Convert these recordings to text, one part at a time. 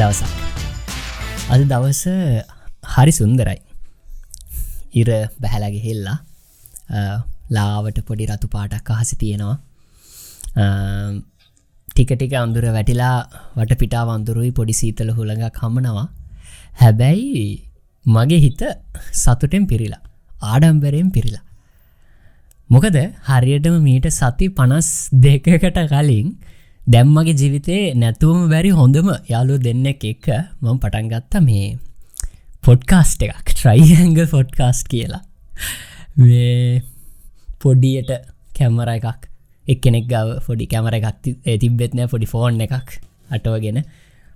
දවසක්. අද දවස හරි සුන්දරයි. ඉර බැහැලගේ හෙල්ලා ලාවට පොඩි රතු පාටක් අහසි තියෙනවා. ටිකටික අඳුර වැටිලා වට පිටා වන්දුරුයි පොඩි සීතල හුළඟක් හමනවා. හැබැයි මගේ හිත සතුටෙන් පිරිලා ආඩම්බරයෙන් පිරිලා. මොකද හරියටම මීට සති පනස් දෙකකට කලින් දැම්මගේ ජීවිතේ නැතුවම බැරි හොඳම යාලු දෙන්නෙක් එක්ක මම පටන්ගත්ත මේ පොඩ්කාස්ට් එකක් ට්‍රයිඇංග ෆොඩ්කාස්ට් කියලා. මේ පොඩියට කැමර එකක් එක්කෙනෙක් ගව ොඩි කැමර එකක් තිබෙත්නෑ පොඩි ෆෝන් එකක් අටවගෙන.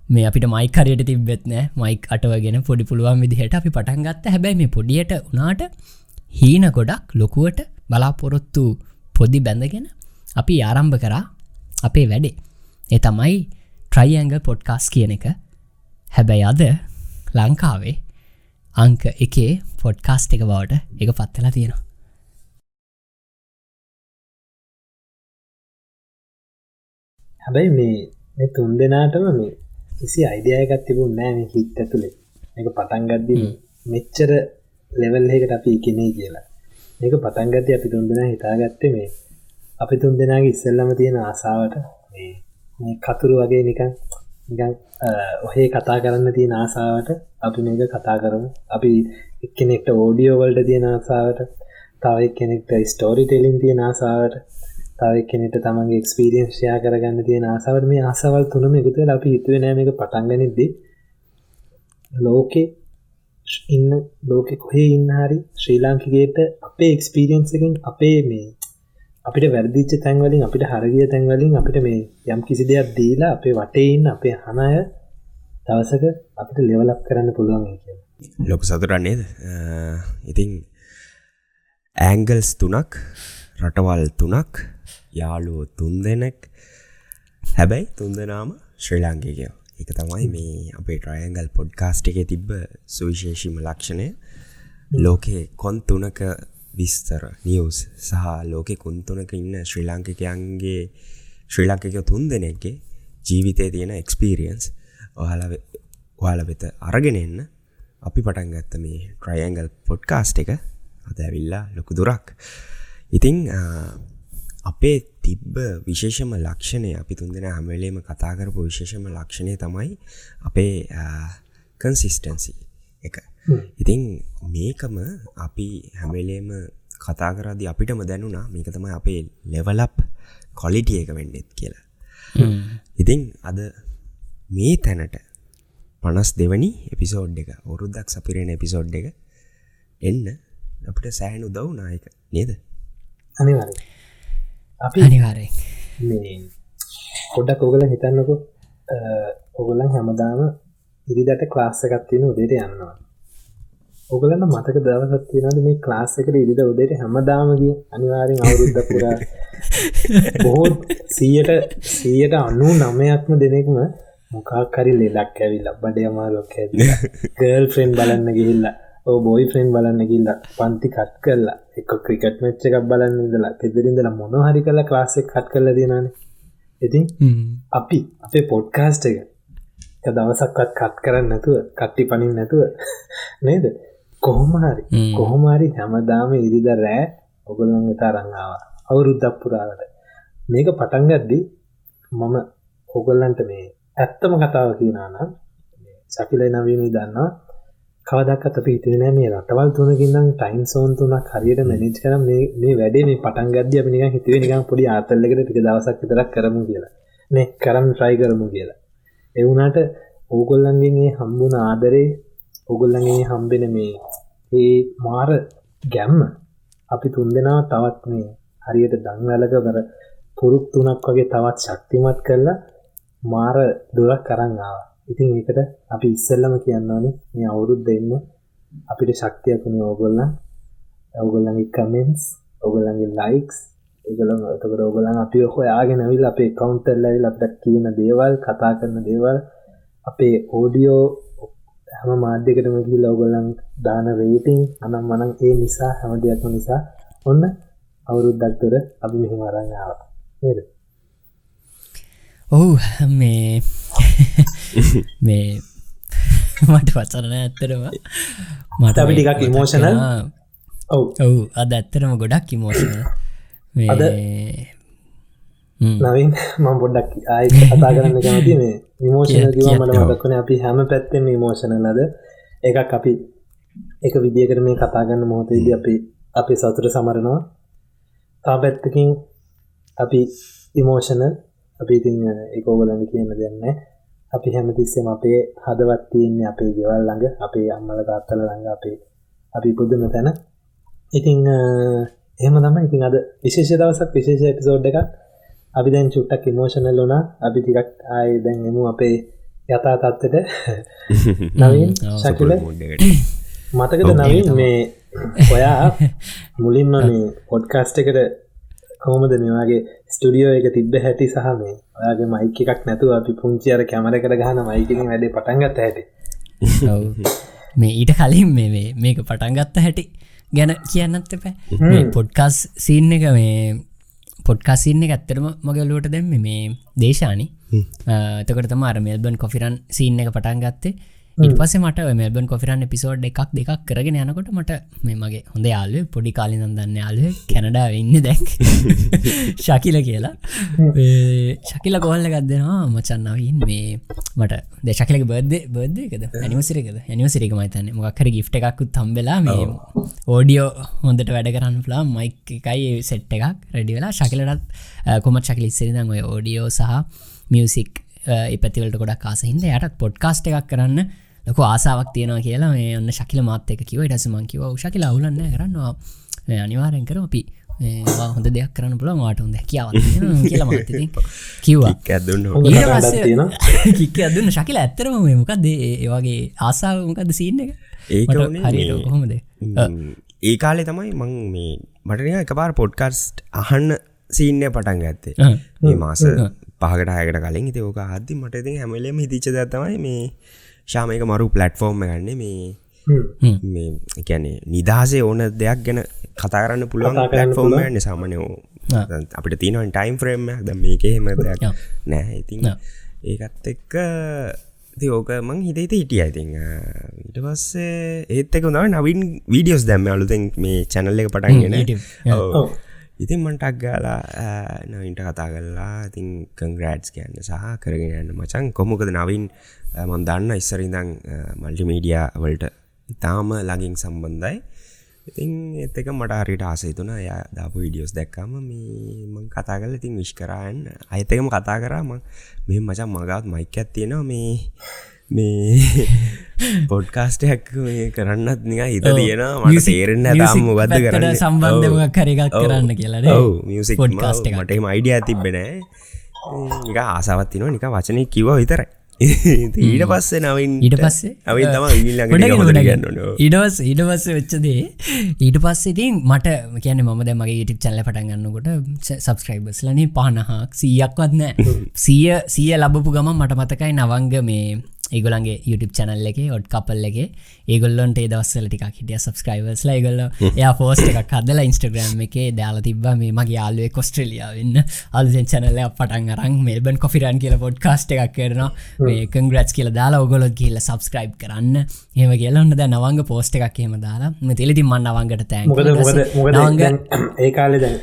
මේ අපිට මයිකරයට තිබෙත්නෑ මයික් අටවගෙන පොඩි පුළුවන් විදිහට අපි පටන්ගත්ත හැබැයි මේ පොඩියට උනාට හීන ගොඩක් ලොකුවට බලාපොරොත්තු පොදි බැඳගෙන අපි ආරම්භ කරා අපේ වැඩේ. ඒ තමයි ට්‍රයිඇංග පොඩ්කාස් කියන එක. හැබැයි අද ලංකාවේ අංක එකේ පොඩ්කාස්ට එක බවට එක පත්වෙලා තියෙනවා. හැබැයි මේ තුන් දෙනාටම මේ කිසි අයිඩියයකත් තිබුණ නෑ මේ හිත් ඇතුළේ එක පටන්ගද්දි මෙච්චර ලෙවල්හකට අපි එකනේ කියලා. මේක පටන්ගත අපි තුන් දෙනා හිතාගත්තේ මේ අපි තුන් දෙනාගේ ඉස්සෙල්ලම තියෙන ආසාාවට මේ කතුරු වගේ නිකන් නිකන් ඔහේ කතා කරන්න තියෙන ආසාාවට අපි මේක කතා කරමු. අපි එක්කෙනෙක්ට ඕඩියෝ වල්ට තියෙන ආසාාවට තවයි කෙනෙක්ට ස්ටෝරි ටෙලින් තියෙන ආසාාවට තව කෙනෙට තමන්ගේ එක්ස්පිරියන්ස්ෂයා කරගන්න තියෙන ආසාවට. මේ ආසවල් තුනම එකතුව අපි හිතුව නෑ එක පටන්ගනිද්දී ලෝකේ ඉන්න ලෝකෙ කොහේ ඉන්න හරි ශ්‍රී ලාංකිකයට අපේ එක්ස්පිරියන්සකින් අපේ මේ අපිට වැරදිච්ච තැන්වලින් අපිට හරගිය තැන්වලින් අපිට මේ යම් කිසි දෙයක් දීලා අපේ වටේ ඉන්න අපේ හනය දවසක අපිට ලෙවලක් කරන්න පුළුවන් කිය ලොක සතුරන්නේද ඉතින් ඇංගල්ස් තුනක් රටවල් තුනක් යාලුව තුන් දෙනෙක්. හැබැයි තුන්දනාම ශ්‍රී ලාංකිකයෝ. එක තමයි මේ අපේ ට්‍රයන්ගල් පොඩ්කාස්ට් එක තිබ්බ සුවිශේෂීම ලක්ෂණය. ලෝකයේ කොන් තුනක විස්තර නිියවස් සහ ලෝකෙ කුන්තුනක ඉන්න ශ්‍රී ලාංකිකයන්ගේ ශ්‍රී ලාංකික තුන් දෙනෙක්ගේ ජීවිතය තියෙන එක්ස්පීරියන්ස් ඔහල ඔයාල වෙත අරගෙන එන්න. අපි පටන් ගත්ත මේ ට්‍රයන්ගල් පොඩ්කාස්ට් එක අද ඇවිල්ලා ලොකු දුරක්. ඉතිං අපේ තිබ්බ විශේෂම ලක්ෂණය අපි තුන්දෙන හැමවෙලේම කතා කරපු විශේෂම ලක්ෂණය තමයි අපේ කන්සිස්ටන්සි එක. ඉතිං මේකම අපි හැමවෙලේම කතා කරදි අපිටම දැනුනා මේක තමයි අපේ ලෙවලප් කොලිටිය එක වෙන්නෙත් කියලා. ඉතිං අද මේ තැනට පනස් දෙවනි එපිසෝඩ් එක ඔරුද්දක් සපිරෙන එපිසෝඩ් එක එන්න අපිට සෑහනු දව් නායක නේද? අනිවාරයි අපි අනිවාරය පොඩ්ඩක් ඔගල හිතන්නකො ඔගොලන් හැමදාම ඉරිදට ක්ලාස්ස එකත්තින උදේට යන්නවා ඔගලන්න මතක දවසත් තියෙනද මේ ක්ලාස් එකට ඉරිද උදේට හැමදාමගිය අනිවාරෙන් අවුරුද්ධ පුරා. බොහෝ සීයට සීයට අන්නු නමයක්ම දෙනෙක්ම මොකාකරි ලෙලක් ඇවිල් ලබ්බඩ යමාලොක් ගල් ෆ්‍රෙන්් බලන්න ගිහිල්ලා බොයි ෆ්‍රෙන්් බලන්න ගිල්ල පන්ති කට් කරලා එක ක්‍රිකට් මෙච්ච එකක් බලන්න ඉදලා පෙදරින්දල මොන හරි කල ක්ලාසෙක් කට් කරල දෙනන ඉතින් අපි අපේ පොඩ්කාස්ට එක දවසක්වත් කත් කරන්න නැතුව කට්ටි පනින් නැතුව නේද කොහොමහරි කොහොමහරි හැමදාම ඉරිද රෑ ඔගොල්ලන් තරංගාව අවුරුද්දක් පුරාවට. මේක පටන්ගද්දි මම ඔගොල්ලන්ට මේ ඇත්තම කතාව කියනානම් සකිලයි නවීනී දන්නවා. කවදක්ත් අපි හිතන මේ රටවල් තුනකින්නම් ටයින් සෝන් තුනක් හරියට මැනිච් කරම් මේ වැඩේ මේ පටන් ගද්‍ය නිකන් හිතුවේ නිකන් පොඩි ආතල්ලකට ටික දවසක් විතරක් කරමු කියලා. නේ කරම් try කරමු කියලා. ඕගොල්ලන්ගෙන් මේ හම්බුන ආදරේ ඕගොල්ලන්ගේ හම්බෙන මේ ඒ මාර ගැම්ම. අපි තුන්දෙනා තවත් මේ හරියට දංවැලක කර පුරුක් තුනක් වගේ තවත් ශක්තිමත් කරලා මාර දුරක් කරන්න ආවා. ඉතින් ඒකට අපි ඉස්සෙල්ලම කියන්න ඕනේ මේ අවුරුද්ද එන්න අපිට ශක්තියකුනේ ඕගොල්ලන්. ඔයගොල්ලන්ගේ කමෙන්ට්ස් ඔයගොල්ලන්ගේ ලයික්ස් ඒගොල්ලන් එතකොට ඔයගොල්ලන් අපි හොයාගෙන ඇවිල්ලා අපේ account වල ඇවිල්ලා අපිට කියන දේවල් කතා කරන දේවල් අපේ ඔඩියෝ හැම මාධ්‍යකටම ගිහිල්ලා ඔයගොල්ලන් දාන රේටිං අනම් මනම් ඒ නිසා හැම දෙයක්ම නිසා ඔන්න අවුරුද්දක් තුර අපි මෙහෙම අරන් ආවා. නේද? ඔව් මේ මේ මට වචරන ඇත්තරම මට අපි ටිකක් emotional. ඔව්. ඔවු අද ඇත්තරම ගොඩක් ඉමෝෂන අද නවින් මම පොඩ්ඩක් ආය කතා කරන්න කැමති මේ විමෝෂණ කිව. මට මතක්වන අපි හැම පැත්තෙන් විමෝෂණලද එකක් අපි එක විදිකට මේ කතාගන්න මොහොතේද අපි අපි සතුර සමරනවා. තා පැත්තකින් අපි ඉමෝෂණල් අපි ඉතින් එකෝගලන්න කියන්න දෙන්න අපි හැමතිස්සෙම අපේ හදවත් තියන්නේ අපේ ගෙවල් ළඟ අපේ අම්මල තාත්තල ළඟ අපේ අපි පුදුම තැන. ඉතිං එහෙම තම ඉතින් අද විශේෂ දවසක් විශේෂ එපිසෝඩ් එකක් අපි දැන් චුට්ටක් ඉමෝෂනල් වනා අපි ටිකක් ආය දැන් එමු අපේ යථා තත්වට නවින් ශකිල? මතකද නවින් මේ ඔයා මුලින්ම මේ පොඩ්කාස්ට එකට කොහොමද මේවාගේ ස්ටඩියෝ එක තිබ්බ හැටි සහ මේ ඔයාගේ මයික එකක් නැතුව අපි පුංචි අර කැමරකට ගහන මයිකින වැඩේ පටන්ගත් හැටි? මේ ඊට කලින් මේ මේ මේක පටන්ගත්ත හැටි ගැන කියන්නත් පැ පොඩ්කස් සීන් එක මේ පොඩ්කාසින්න ඇත්තරම මගලුවට දැම්ම මේ දේශානි. තකට තම අර මෙල්බන් කොෆිරන් සීන් එක පටන් ගත්තේ ඉට පස මට මෙල්බන් කොෆිරන් පිසෝඩ් එකක් දෙකක් කරගෙන යනකොට මට මේ මගේ හොඳ යාලුව පොඩි කාලි දන්න යාලුව කැනඩා වෙන්න දැක් ශකිල කියලා. ශකිල කොල්ල ගත්දෙනවා මචන්නවින් මේ මට දෙශකලක බර්ද බර්දකද ඇනිවසිරකද ඇනිවසිරික මතන්න මොක්කර ගිට් එකක්කුත් තම්බෙලා මේ ඕඩියෝ හොඳට වැඩ කරන්න පුලා මයික් එකයි සෙට් එකක් රෙඩි වෙලා ශකිලටත් කොමත් ශකිල ඉස්සරිදං ඔය ඕඩියෝ සහ මියසික් ඉපතිවලට ගොඩක් කාසහින්ද යටත් පොඩ්කාස්ට එකක් කරන්න ලොක ආසාාවක් තියෙනවා කියලා මේ ඔන්න ශකිල මාතක කිව ටසමං කිව ශකිල අවුලන්න කරන්නවා. අනිවාරෙන් කර අපි හොඳ දෙයක් කරන්න පුළ වාට හොඳ කියාව කියලා කිව්වා. කික්ක අදුන්න ශකිල ඇත්තරම මේ මොකක්ද ඒවාගේ ආසාාව මොකක්ද සින්න එක? මට මේ- කොහොමද? ඒ කාලේ තමයි මං මේ මටන එක පාර පොඩ්කස්ට් අහන්න සීන්නය පටන් ගත්තේ. මේ මාස පහකට හයකට කලින්. ඉති ඕක හදදි මට ඉතින් හැමලෙම හිතිච්ච දත්තමයි මේ ශාමයක මරු පලට්ෆෝර්ම් ගන්න මේ මේ එකැනේ නිදහසේ ඕන දෙයක් ගැන කතාරන්න පුළුවන් කතා කරන්න පලට්ෆෝර්ම් පුළුවන්. න්න සාමනයෝ අපිට තිනවන් ටයිම් ෆ්‍රේම් ද මේකහෙම දෙයක් Yeah. නෑ. ඉතින් Yeah. ඒකත් එක්ක ඉතින් ඕක මං හිතේ හිටිය. ඉතින් ඊට පස්සේ ඒත් එක දාව නවින් වීඩියෝස් දැම්ම අලුතෙන් මේ චැනල්ල එක පටන්ගෙන. ඉතින් මන්ටක් ගාලා නවින්ට කතා කරලා ඉතින් කංග්‍රෑඩ්ස් කියන්න සහ කරගෙන යන්න මචන් කොමොකද නවින් මන් දන්න ඉස්සරිදං මල්ටිමීඩිය වලට ඉතාම ලගින් සම්බන්ධයි. ඉතින් එත් එක මට හරිට ආසේතුන ය දාපු විඩියෝස් දැක්කම මේ මං කතා කල ඉතින් විශ් කරන්න අයතකම කතා කරාම මේ මචන් මගත් මයිකත් තියෙනවා මේ මේ පොඩ්කාස්ටයක් කරන්නත් නික හිත තියෙනවා. මට තේරෙන්න තාම ගත්ද කරන්න? සම්බන්ධමක් කරගත් කරන්න කියලන මියසික් පොඩ්කාස්ට එක මට මයිඩිය තිබෙනෑ නික ආසාවත්තිනවා නික වචනය කිව විතරයි ඊට පස්සේ නවින් ඊට පස්සේ? ඉඩවස් ඉඩ පස්ස වෙච්චදේ ඊට පස්සේ ඉතින් මට කියන ම මගේ ඉටි චල්ල පටන් ගන්නකොට සබස්ක්‍රයිබස් ලන පහනහක් සීයක් වත්නෑ සිය සිය ලබපු ගම මට මතකයි නවංග මේ ඒගොලන්ගේ YouTube චැනල් එක ඔඩ් කපල් එක. ඒගොල්ලොන්ට දවස්සල ටික් හිටිය සබස්ක්‍රයිවර්ස්ල ඒගොල්ල එයා පෝස්ට එකක් හදල ඉන්ස්ටග්‍රම් එක දාලා තිබ මේ මගේ යාලුවේ කොස්ට්‍රලියාවන්න අල්ෙන් චැනල්ල පටන් අරන් මෙල්බන් කොෆිරන් කියල පොඩ්කාස්ට එකක් කරන මේ කංග්‍රට් කියල දාලා ඔගොලොත් කියල සබස්ක්‍රයිබ් කරන්න. හෙම කියලන්න ද නවංග පෝස්ට එකක් හෙම දාලා. තෙලිති මන්න අවංගට තැන් මොකද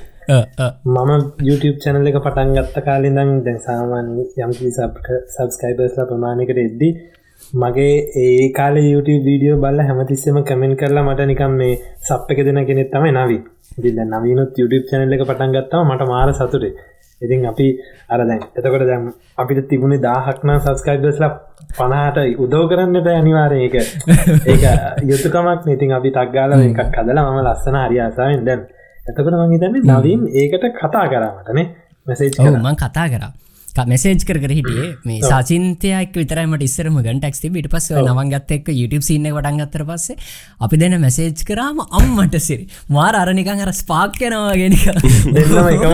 කාලෙ දැන් මම YouTube චැනල එක පටන් ගත්ත කාලෙදං දැන් සාමාන්‍ය යම්කි සබස්කයිබර්ස්ලා ප්‍රමාණකට එද්දි මගේ ඒ කාල YouTube වීඩියෝ බල්ල හැමතිස්සම කමෙන්ට කරලා මට නිකම් මේ සප් එක දෙන කෙනෙත් තමයි නවී දැන් නවීනුත් YouTube චැනල එක පටන් ගත්තම මට මාර සතුටේ. ඉතින් අපි අර දැන් එතකොට දැම් අපිට තිබුණේ දාහක්නා සබස්කයිබර්ස්ලා පනාට උදව කරන්න බෑ අනිවාරය එක ඒක යුතුකමක් ඉතින් අපි තක්ගාල එකක් කදලා මම ලස්සන හරියාසාාවෙන් දැන් එතකට මංහිතන්නේ නවීන් ඒකට කතා කරමටනේ මෙසේජ් මං කතා කර. මෙසේජ් කර හිටියේ. මේ සාචින්තයක් විතරමට ඉස්සරම ගටක් ිට පස්ස නවන්ගත් එක් YouTube සින්න වටන් ගත්තර පස්සේ අපි දෙන මෙසේජ් කරාම අම්මට සිරි මාර අරනිකං අර ස්පාක්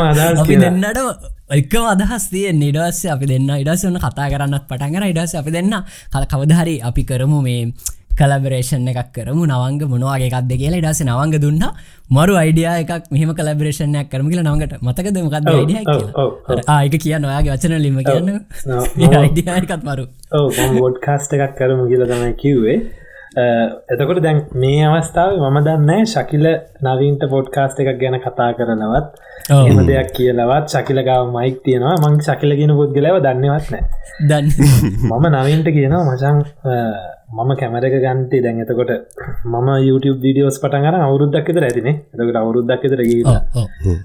අදහස් අපි. දෙන්නට එකම අදහස් තිය නිඩස්ස අපි දෙන්න. ඉඩස් වන්න කතා කරන්නත් පටන්ගර ඉඩස් අපි දෙන්න. කල කවදහරි අපි කරමු මේ කලබරේෂන් එකක් කරමු. නවංග මොනවාගේ එකක්ද කියලා ඉඩස නවංග දුන්න. මරු අයිඩිය එකක් මෙහම කලබරේෂණයක් කරම කියලා නවඟට මතකද මොකක්ද අයිඩිය ආයක කියන්න ඔයාගේ වචන ලිම කියන්න. අයිඩියකත් මරු. ෝඩ්කාස්ට එකක් කරමු කියල තමයි කිව්වේ. එතකොට දැන් මේ අවස්ථාව මම දන්න ශකිල නවීන්ට පොඩ්කාස්ට එකක් ගැන කතා කරනවත් එම දෙයක් කියලවත් ශකිලගාව මයික් තියෙනවා. මං ශකිලගෙන පුද්ගලව දන්නවත් නෑ දන්න මම නවීන්ට කියනවා මචන් මම කැමරක ගන්තේ දැන් එතකොට මම YouTube වීඩියෝස් පටන්ගර අවුරුද්දක් එතර ඇතිනේ. එතකට අවුරුද්දක් එතර ගීලා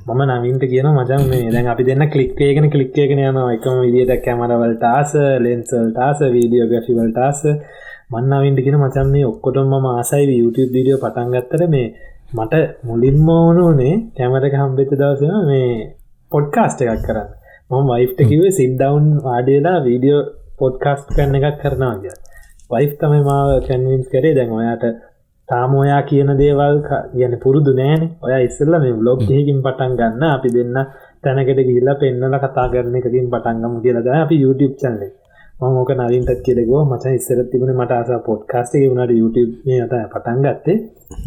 මම නවින්ට කියන මචන් මේ දැන් අපි දෙන්න කලික්කේගෙන කලික්කේගෙන යන එකම විදිට කැමරවල්ට ආස ලෙන්සල්ට ආස වීඩියෝ ග්‍රෆිවල්ට ආස. මන්නවින්ට කියෙන මචන් මේ ඔක්කොටම ම ආසයි YouTube වීඩියෝ පටන්ගත්තර මේ මට මුලින්ම ඕනුනේ කැමරක හම්බෙත දවසන මේ පොඩ්කාස්ට එකක් කරන්න. මම වයිෆ්ට කිවේ සින්ඩවන් වාඩියලා වීඩියෝ පොඩ්කාස්ට් කරන එකක් කරනවා කිය වයිෆ් තමයි මාව කැන්වින්ස් කරේ දැන් ඔයාට තාම ඔයා කියන දේවල් කියන පුරුදු නෑන. ඔය ඉස්සල්ල මේ බ්ලොග් හකින් පටන් ගන්න අපි දෙන්න තැනකට ගිල්ලා පෙන්නල කතා කරන එකකින් පටන්ගම කියලද අපි YouTube චන්ලේ මෝක නවින්ටත් කියලෙකෝ මච ඉස්සර තිබුණ මට අස පොඩ්කාස්ට වුණට අත පටන් ගත්තේ.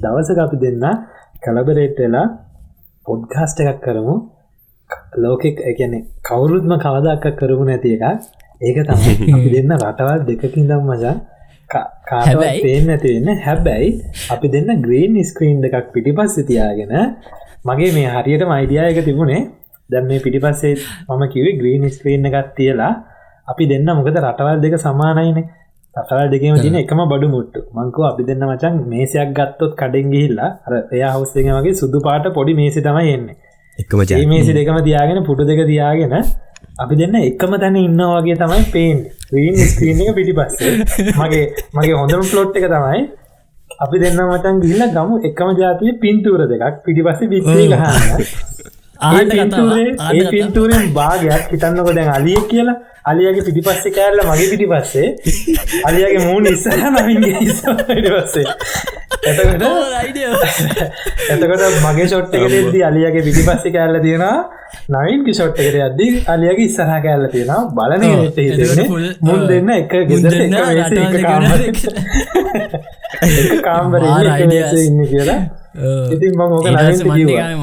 දවසක අපි දෙන්න කලබරේට්ටලා පොඩ්කාස්ට එකක් කරමු. ලෝකෙක් එකන්නේ කවුරුත්ම කවදක්ක කරමු නැති එකක් ඒක තමයි. අපි දෙන්න රටවල් දෙකකින් දම් මචන් කාටවයි පේෙන් ඇතිවෙන්න හැබැයි අපි දෙන්න ග්‍රීන් ස්ක්‍රීන්් එකක් පිටිපස්ස තියාගෙන මගේ මේ හරියට මයිඩියයක තිබුණේ. දැම් මේ පිටිපස්සේ මම කිවේ ග්‍රීන් ස්ක්‍රීන් එකක් තියලා අපි දෙන්න මොකද රටවල් දෙක සමානයින. රටවල් දෙකම තින එකම බඩු මුට්ටු. මංකව අපි දෙන්න මචන් මේසයක් ගත්තොත් කඩෙන් ගිහිල්ලා එයා හවස්සගේ වගේ සුදු පාට පොඩි මේසි තමයි එන්නේ. එකම මේසි දෙකම තියාගෙන පුටු දෙක තියාගෙන අපි දෙන්න එකම තැන ඉන්න වගේ තමයි පේන් ්‍රීන් ස්ක්‍රීන් එක පිටි පස්සේ මගේ මගේ හොඳම ෆ්ලොට් එක තමයි අපි දෙන්න මචන් ගිල්ල ගමු එකම ජාතිය පින්තූර දෙකක් පිටිපස්ස බිස්සේ ගහන්න. ඒ පින්තූරෙන් භාගයක් හිතන්නක දැන් අලිය කියලා. අලියගේ පිටිපස්සේ කෑල්ල මගේ පිටි පස්සේ අලියගේ මූුණ ඉස්සහ නමින්ගේ ඉස්සේ එතකොට මගේ ෂොට් එකෙදී අලියගේ පිටි පස්සේ කෑල්ල තියෙනවා. නවින්ගේ ෂොට් එකට අද්දී අලියගේ ඉස්සහ කෑල්ල තියෙනවා. බලන මුන් දෙන්න එක ගෙදර කාම්බර ඉන්න කියලා.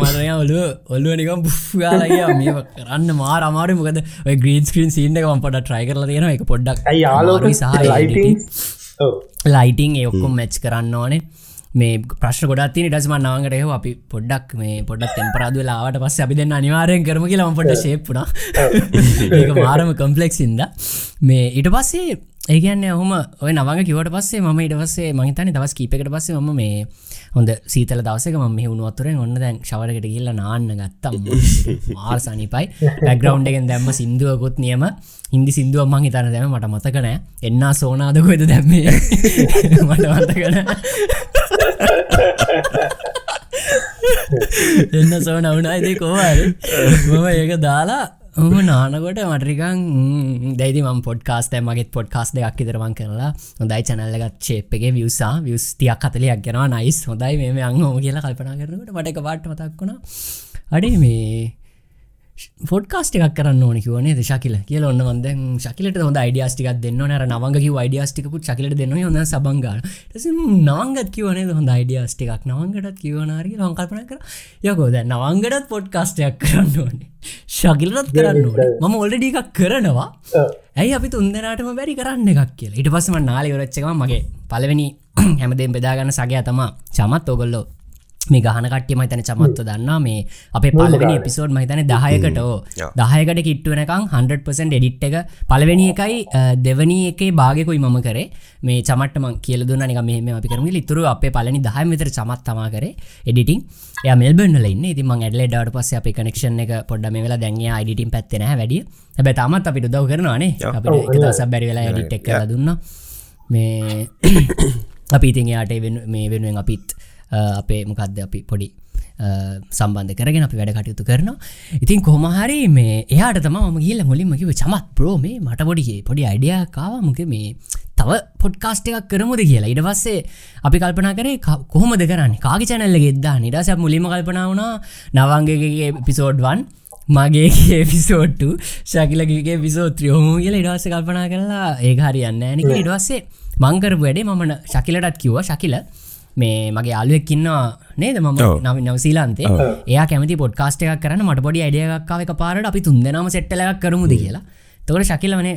මරය ඔලු ඔල්ලුව නිකම් පුගාලගේ මේ කරන්න මාර අමාරු මොකද ග්‍රීන් ස්ක්‍රීන් සිීන්න එකම පොඩ ට්‍රයි කරල තියෙන එක පොඩ්ඩක් යාලෝක සහ ලයිටිං ඒඔක්කොම් මැච් කරන්න ඕනේ මේ ප්‍රශ් ගොඩත් ටස්ම නාගට එහ අපි පොඩ්ඩක් මේ පොඩක් තෙම්පරාද ලාට පස්ස අපි දෙන්න අනිවාරයෙන් කරම කියලම පොට ශේප්පුන ඒක මාරම කම්පලෙක්සින්ද මේ ඉට පස්සේ ඒගන්න ඔහම ඔය නවග කිවට පස්සේ ම ඉට පස්සේ මහිතන දවස් කීපකට පස්සේ ම මේ හොඳ සීතල දවසක ම හුණුවත්තුරෙන් ඔන්න දැන් ශවරකට කියල්ල නාන්න ගත්තම් මාර් සනිපයි පැග්‍රවන්් එකෙන් දැම්ම සිින්දුවකුත් නියම. හිදි සිින්දුව මං හිතන දැම මට මතකනෑ එන්නා සෝනාදකොද දැම්මේ? මට මතකන එන්න සෝ නවුනායිදේ කෝවාර මම ඒක දාලා ඔම නානකොට මටරිකං දැදි ම පොඩ්කාස්ට මගේ පොඩ්කාස් දෙයක් ඉදරවන් කරලා හොඳයි චනල්ලගත් චේප්ගේ වියසා වියස්තියක් කතලයක් ගෙනවා නයිස් හොඳයි මේ අං ෝම කියලා කල්පනා කරනට මට එක පාට මතක් වුණා. අඩේ මේ ෆොඩ්කාස්ට එකක් කරන්න ඕන කිවනේ ශකිල? කියල ඔන්න වන්ද ශකිලට හොඳ අයිඩියස්ටික් දෙන්න නර නවග අයිඩියස්ටිකපු චකිලට දෙන්න හොඳ සබංගා නවංගත් කිවනේ හොඳ අයිඩියස්ටිකක් නවංගටත් කිවනාරි ලංකල්පන කර. යකෝද නවංගටත් පොඩ්කාස්ටයක් කරන්න ඕනේ. ශකිලත් කරන්න ඕන. මම ඔල්ඩඩි එකක් කරනවා. ඇයි අපි තුන්දෙනටම බැරි කරන්න එකක් කියලා? ඉට පස්සම නාලි රච්චකම මගේ පලවෙනි හැමදෙන් බෙදාගන්න සගේ තමා චමත් ඔගොල්ලෝ මේ ගහන කට්ටිය මහිතන චමත්ව දන්නා මේ අපේ පලවෙනි එපිසෝඩ් මහිතන දහයකට. දහයකට කිට්ටුවනකං 100% එඩිට් එක පලවෙනි එකයි දෙවනි එකේ භාගකුයි මම කරේ. මේ චමටම කියල දුන්න. නික මෙහම අපි කරම ලිතුරු අපේ පලනි දහය විතර චමත් තමා කර එඩිටිං ය මෙල්බන්නල ඉන්න. ඉතින් මං ඇඩලේ ඩට පස්ස අප කනෙක්ෂන් එක පොඩ්ඩ මේ වෙලා දැන්ගේ අයිඩිටින් පැත්තෙන වැඩිය. හැබ තමත් අපිට දව කරනවානේ අප දස බැරි වෙලා ඇඩිට් එක් දුන්න. මේ අපි ඉතින් යාට මේ වෙනුවෙන් අපිත් අපේ මොකක්ද අපි පොඩි සම්බන්ධ කරගෙන අපි වැඩ කටයුතු කරනවා. ඉතින් කොමහරි මේ එයාට තම ම කියල මුලින්ම කිව චමත් ප්‍රෝ මේ මට පොඩිගේ පොඩි අයිඩියකාවමක මේ තව පොඩ්කාස්ට එකක් කරමුද කියලා. ඉට පස්සේ අපි කල්පනා කරේ කොහොමද කරන්න? කාගි චැනල්ල ගෙදදා නිදස මුලිම කල්පනා වුණා නවංගගේ පිසෝඩ්වන් මගේ පිසෝට්ටු ශකිලගේ පිසෝත්‍රියෝම කියල ඉඩවස්ස කල්පනා කරලා ඒ හරි යන්න ඇනික ඉඩවස්සේ මංකර වැඩේ මමන ශකිලටත් කිව්ව ශකිල මේ මගේ අලුවෙක්කින්නවා නේද? මම ඔව්. නව නවසීලාන්තේ එයා කැමති පොඩ්කාස්ට එකක් කරන්න මට පොඩි අඩියක්කාව එක පාරට අපි තුන්දෙනම සෙට්ටලක් කරමුද කියලා. තොට ශකිලවන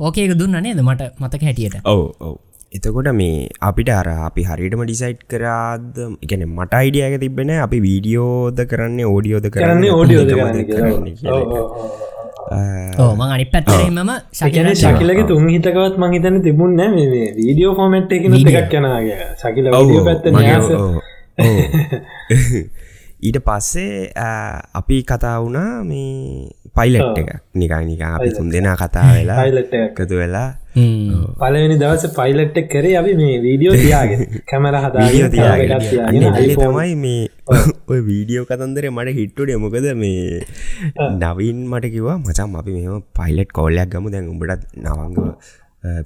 ඕකේක දුන්න නේද මට මතක හැටියට? ඔව ඔව. එතකොට මේ අපිට අර අපි හරිටම ඩිසයිට් කරාද? එකන මට අයිඩියක තිබෙන අපි වීඩියෝද කරන්නේ ඕඩියෝද කරන්නේ ඕඩියෝද කරන්න කරන්න කියලා ඕ මං අනි පැත්තරෙමම ශකන ශකිල ශකිලගේ තුන් හිතකවත් මං හිතන තිබුණ නෑ මේ වීඩියෝ ෆෝමට් වීඩියෝ. එකක් යනගේ ශකිල වීඩියෝ පැත්ත ඊට පස්සේ අපි කතා වුණා මේ පයිලට් එක නිකා නිකා අපි තුන් දෙනා කතා වෙලා. එකතු වෙලා පලවෙනි දවස පයිලට් එක කරේ අපි මේ වීඩියෝ තියාගෙන. කැමර එතන තමයි මේ ඔය වීඩියෝ කතන්දර මට හිට්ටුඩ මොකද මේ නවින් මට කිවා මචම් අපි මෙම පයිලට් කෝල්ලයක් ගමු. දැන් උඹටත් නවංග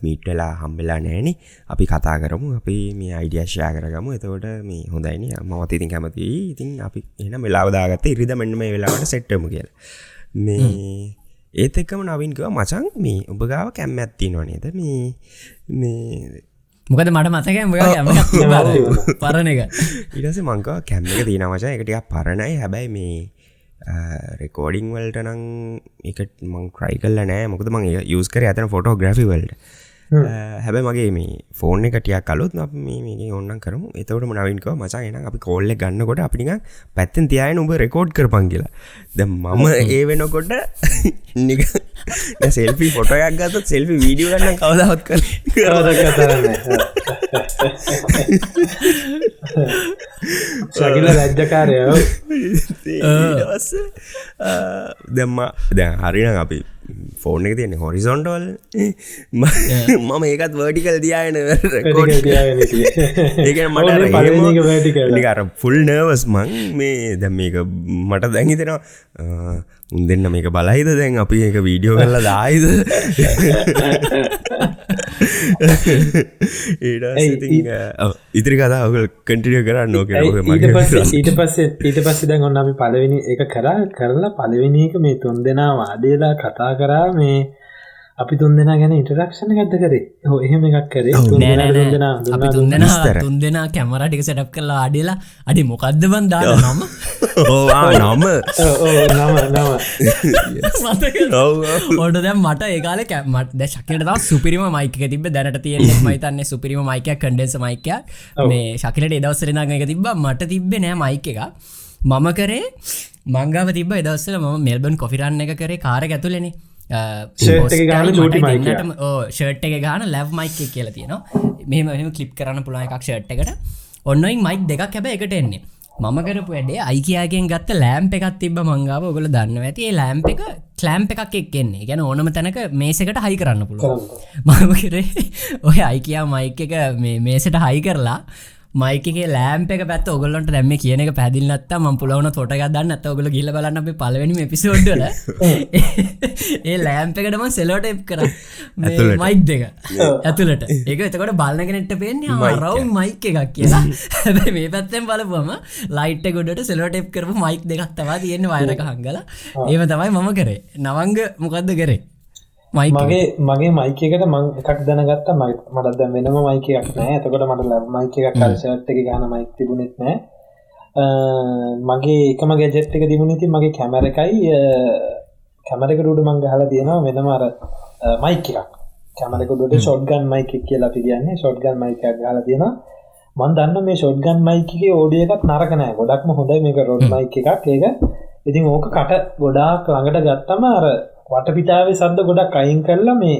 මීට්ටලා හම්බෙලා නෑන අපි කතා කරමු. අපි මේ අයිඩියශ්යා කරගමු. එතකොට මේ හොඳයින මවත් ඉතින් කැමති ඉතින් අපි එන වෙලාවදාගත්ත ඉරිද මෙන්න මේ වෙලාවට සෙට්ටම කියල. මේ ඒත් එක්කම නවින්කව මචන් මේ ඔබ ගාව කැම්ම ඇත්ති නොනේද මේ මේ මොකද මට මතක පරණ එක. ඉටස මංකව කැම්ම එක තියෙන වචා එකටිය පරණයි. හැබැයි මේ රෙකෝඩිං වල්ට නං එක මං ක්‍රයි කල්ල නෑ. මොකද මං යස් කර ඇතන ෆොටෝග්‍රෆි වල්ට හැබැ මගේ මේ ෆෝර්න එකටියක් කලුත් මේ ඔන්න කරම. එතවට මනවින්ක මචා එන අපි කෝල්ල ගන්නකොට අපිනික පැත්තෙන් තියන උඹ රෙකෝඩ් කරපන් කියලා. ද මම ඒ වෙනකොට නික සෙල්පි ෆොටයක් ගත සෙල්පි වීඩියෝ ගන්න කවදවත් කර ශකිල රජ්ජකාරයෝ දෙම්ම දැ හරින අපි ෆෝර්න එක තියන්නේ හොරිසොන්ටවල් මම ඒකත් වර්ටිකල් දියන ඒක මට නිකර ෆුල් නර්වස් මං මේ දැම් මේක මට දැහිතෙනවා උන් දෙන්න මේක බලයිද? දැන් අපි එක වීඩියෝ කරලා දායිද ඉතිරි කතා ඔගල් කටිය කරන්න පස්සේ ඊට පස්සේ ඊට පස්සේ දැන් ඔන්න අපි පලවෙනි එක කරා කරලා පලවෙනි එක මේ තුන් දෙනා වාදේලා කතා කරා මේ අපි තුන් දෙනා ගැන ඉටරක්ෂණ ගත්ත කරේ? හෝ එහෙම එකක් කරේ. දෙනා තුන් දෙනා අපි. තුන් දෙෙන කැමර ටික සටප් කරලා අඩියලා අඩි මොකක්ද බන්දා නම? නම. ඔොට දැම් මට ඒකාල කැමට ද ශකට සුපිරිම මයික තිබ දැනට තියෙන මයිතන්නේ සුපිරිම මයිකයක් කඩෙන්ස මයිකයක් මේ ශකිලට එදවසරනග එක තිබ මට තිබ්බ නෑ මයික එක මම කරේ මංගාව තිබ එදවස්සල ම මෙල්බන් කොෆිරන්න එක කරේ. කාර ඇතුලෙන Shirt එක ගාන චූටි mic එක. ෂර්ට් එක ගාන ලැව් මයික් කියලා තියෙනවා. මෙම මෙම කලිප් කරන්න පුළා එකක් ෂර්ට් එකට. ඔන්නයින් මයික් දෙකක් හැබ එකට එන්නේ. මම කරපු වැඩේ අයිකයාගෙන් ගත්ත ලෑම්ප එකක් තිබ මංගාව ඔගල දන්න ඇති. ඒ ලෑම්ප එක කලෑම්ප එකක් එක්කෙන්නේ ගැන ඕනම තැනක මේසකට හයි කරන්න පුළුව මම කරේ ඔය අයිකයා මයික එක මේසට හයි කරලා මයිකගේ ලෑම්ප එක පැත් ඔගොල්ලන්ට දැම කියන එක පැදිල්නත්ත ම පුලවන තොට ගදන්න ඇත ඔගල ගිල බලන්න අප පලවැනි පිසෝඩ්ඩල ඒ ලෑම්පකටම සෙලෝට එප් කර. මයික් දෙක. ඇතුළට. ඒක එතකොට බලගෙනෙට පෙන්නේ රව් මයික් එකක් කියලා. හැබැයි මේ පැත්තෙන් බලපුම ලයිට් ගොඩට සෙලෝට එප් කරපු මයික් දෙකක් තවා තියෙන වයරක හංගල. ඒම තමයි මම කරේ. නවංග මොකක්ද කරේ. මගේ මගේ මයිකකට මං එකක් දැනගත්ත. මට දැ වෙනම මයිකයක් නෑ එතකොට මට ලැබ මයික එකක් කරශට් එක ගාන මයික් තිබුණෙත් නෑ මගේ එකම ගැජෙට් එක තිබුණති මගේ කැමර එකයි. කැමරකටට මං හලා තියෙනවා වෙනම අර මයික එකක්. කැමරකට ෂොඩ්ගන් මයික කියලා අපි කියන්නේ. ෂොඩ්ගන් මයික හලා තියෙනවා. මන් දන්න මේ ෂොඩ්ගන් මයිකගේ ඕඩිය එකත් නරකනෑ ගොඩක්ම හොඳයි මේක රොඩ් මයික එකක්. ඒක ඉතින් ඕක කට ගොඩාක් ළඟට ගත්තම අර වටපිටාවේ සද්ද ගොඩක් අයින් කරලා මේ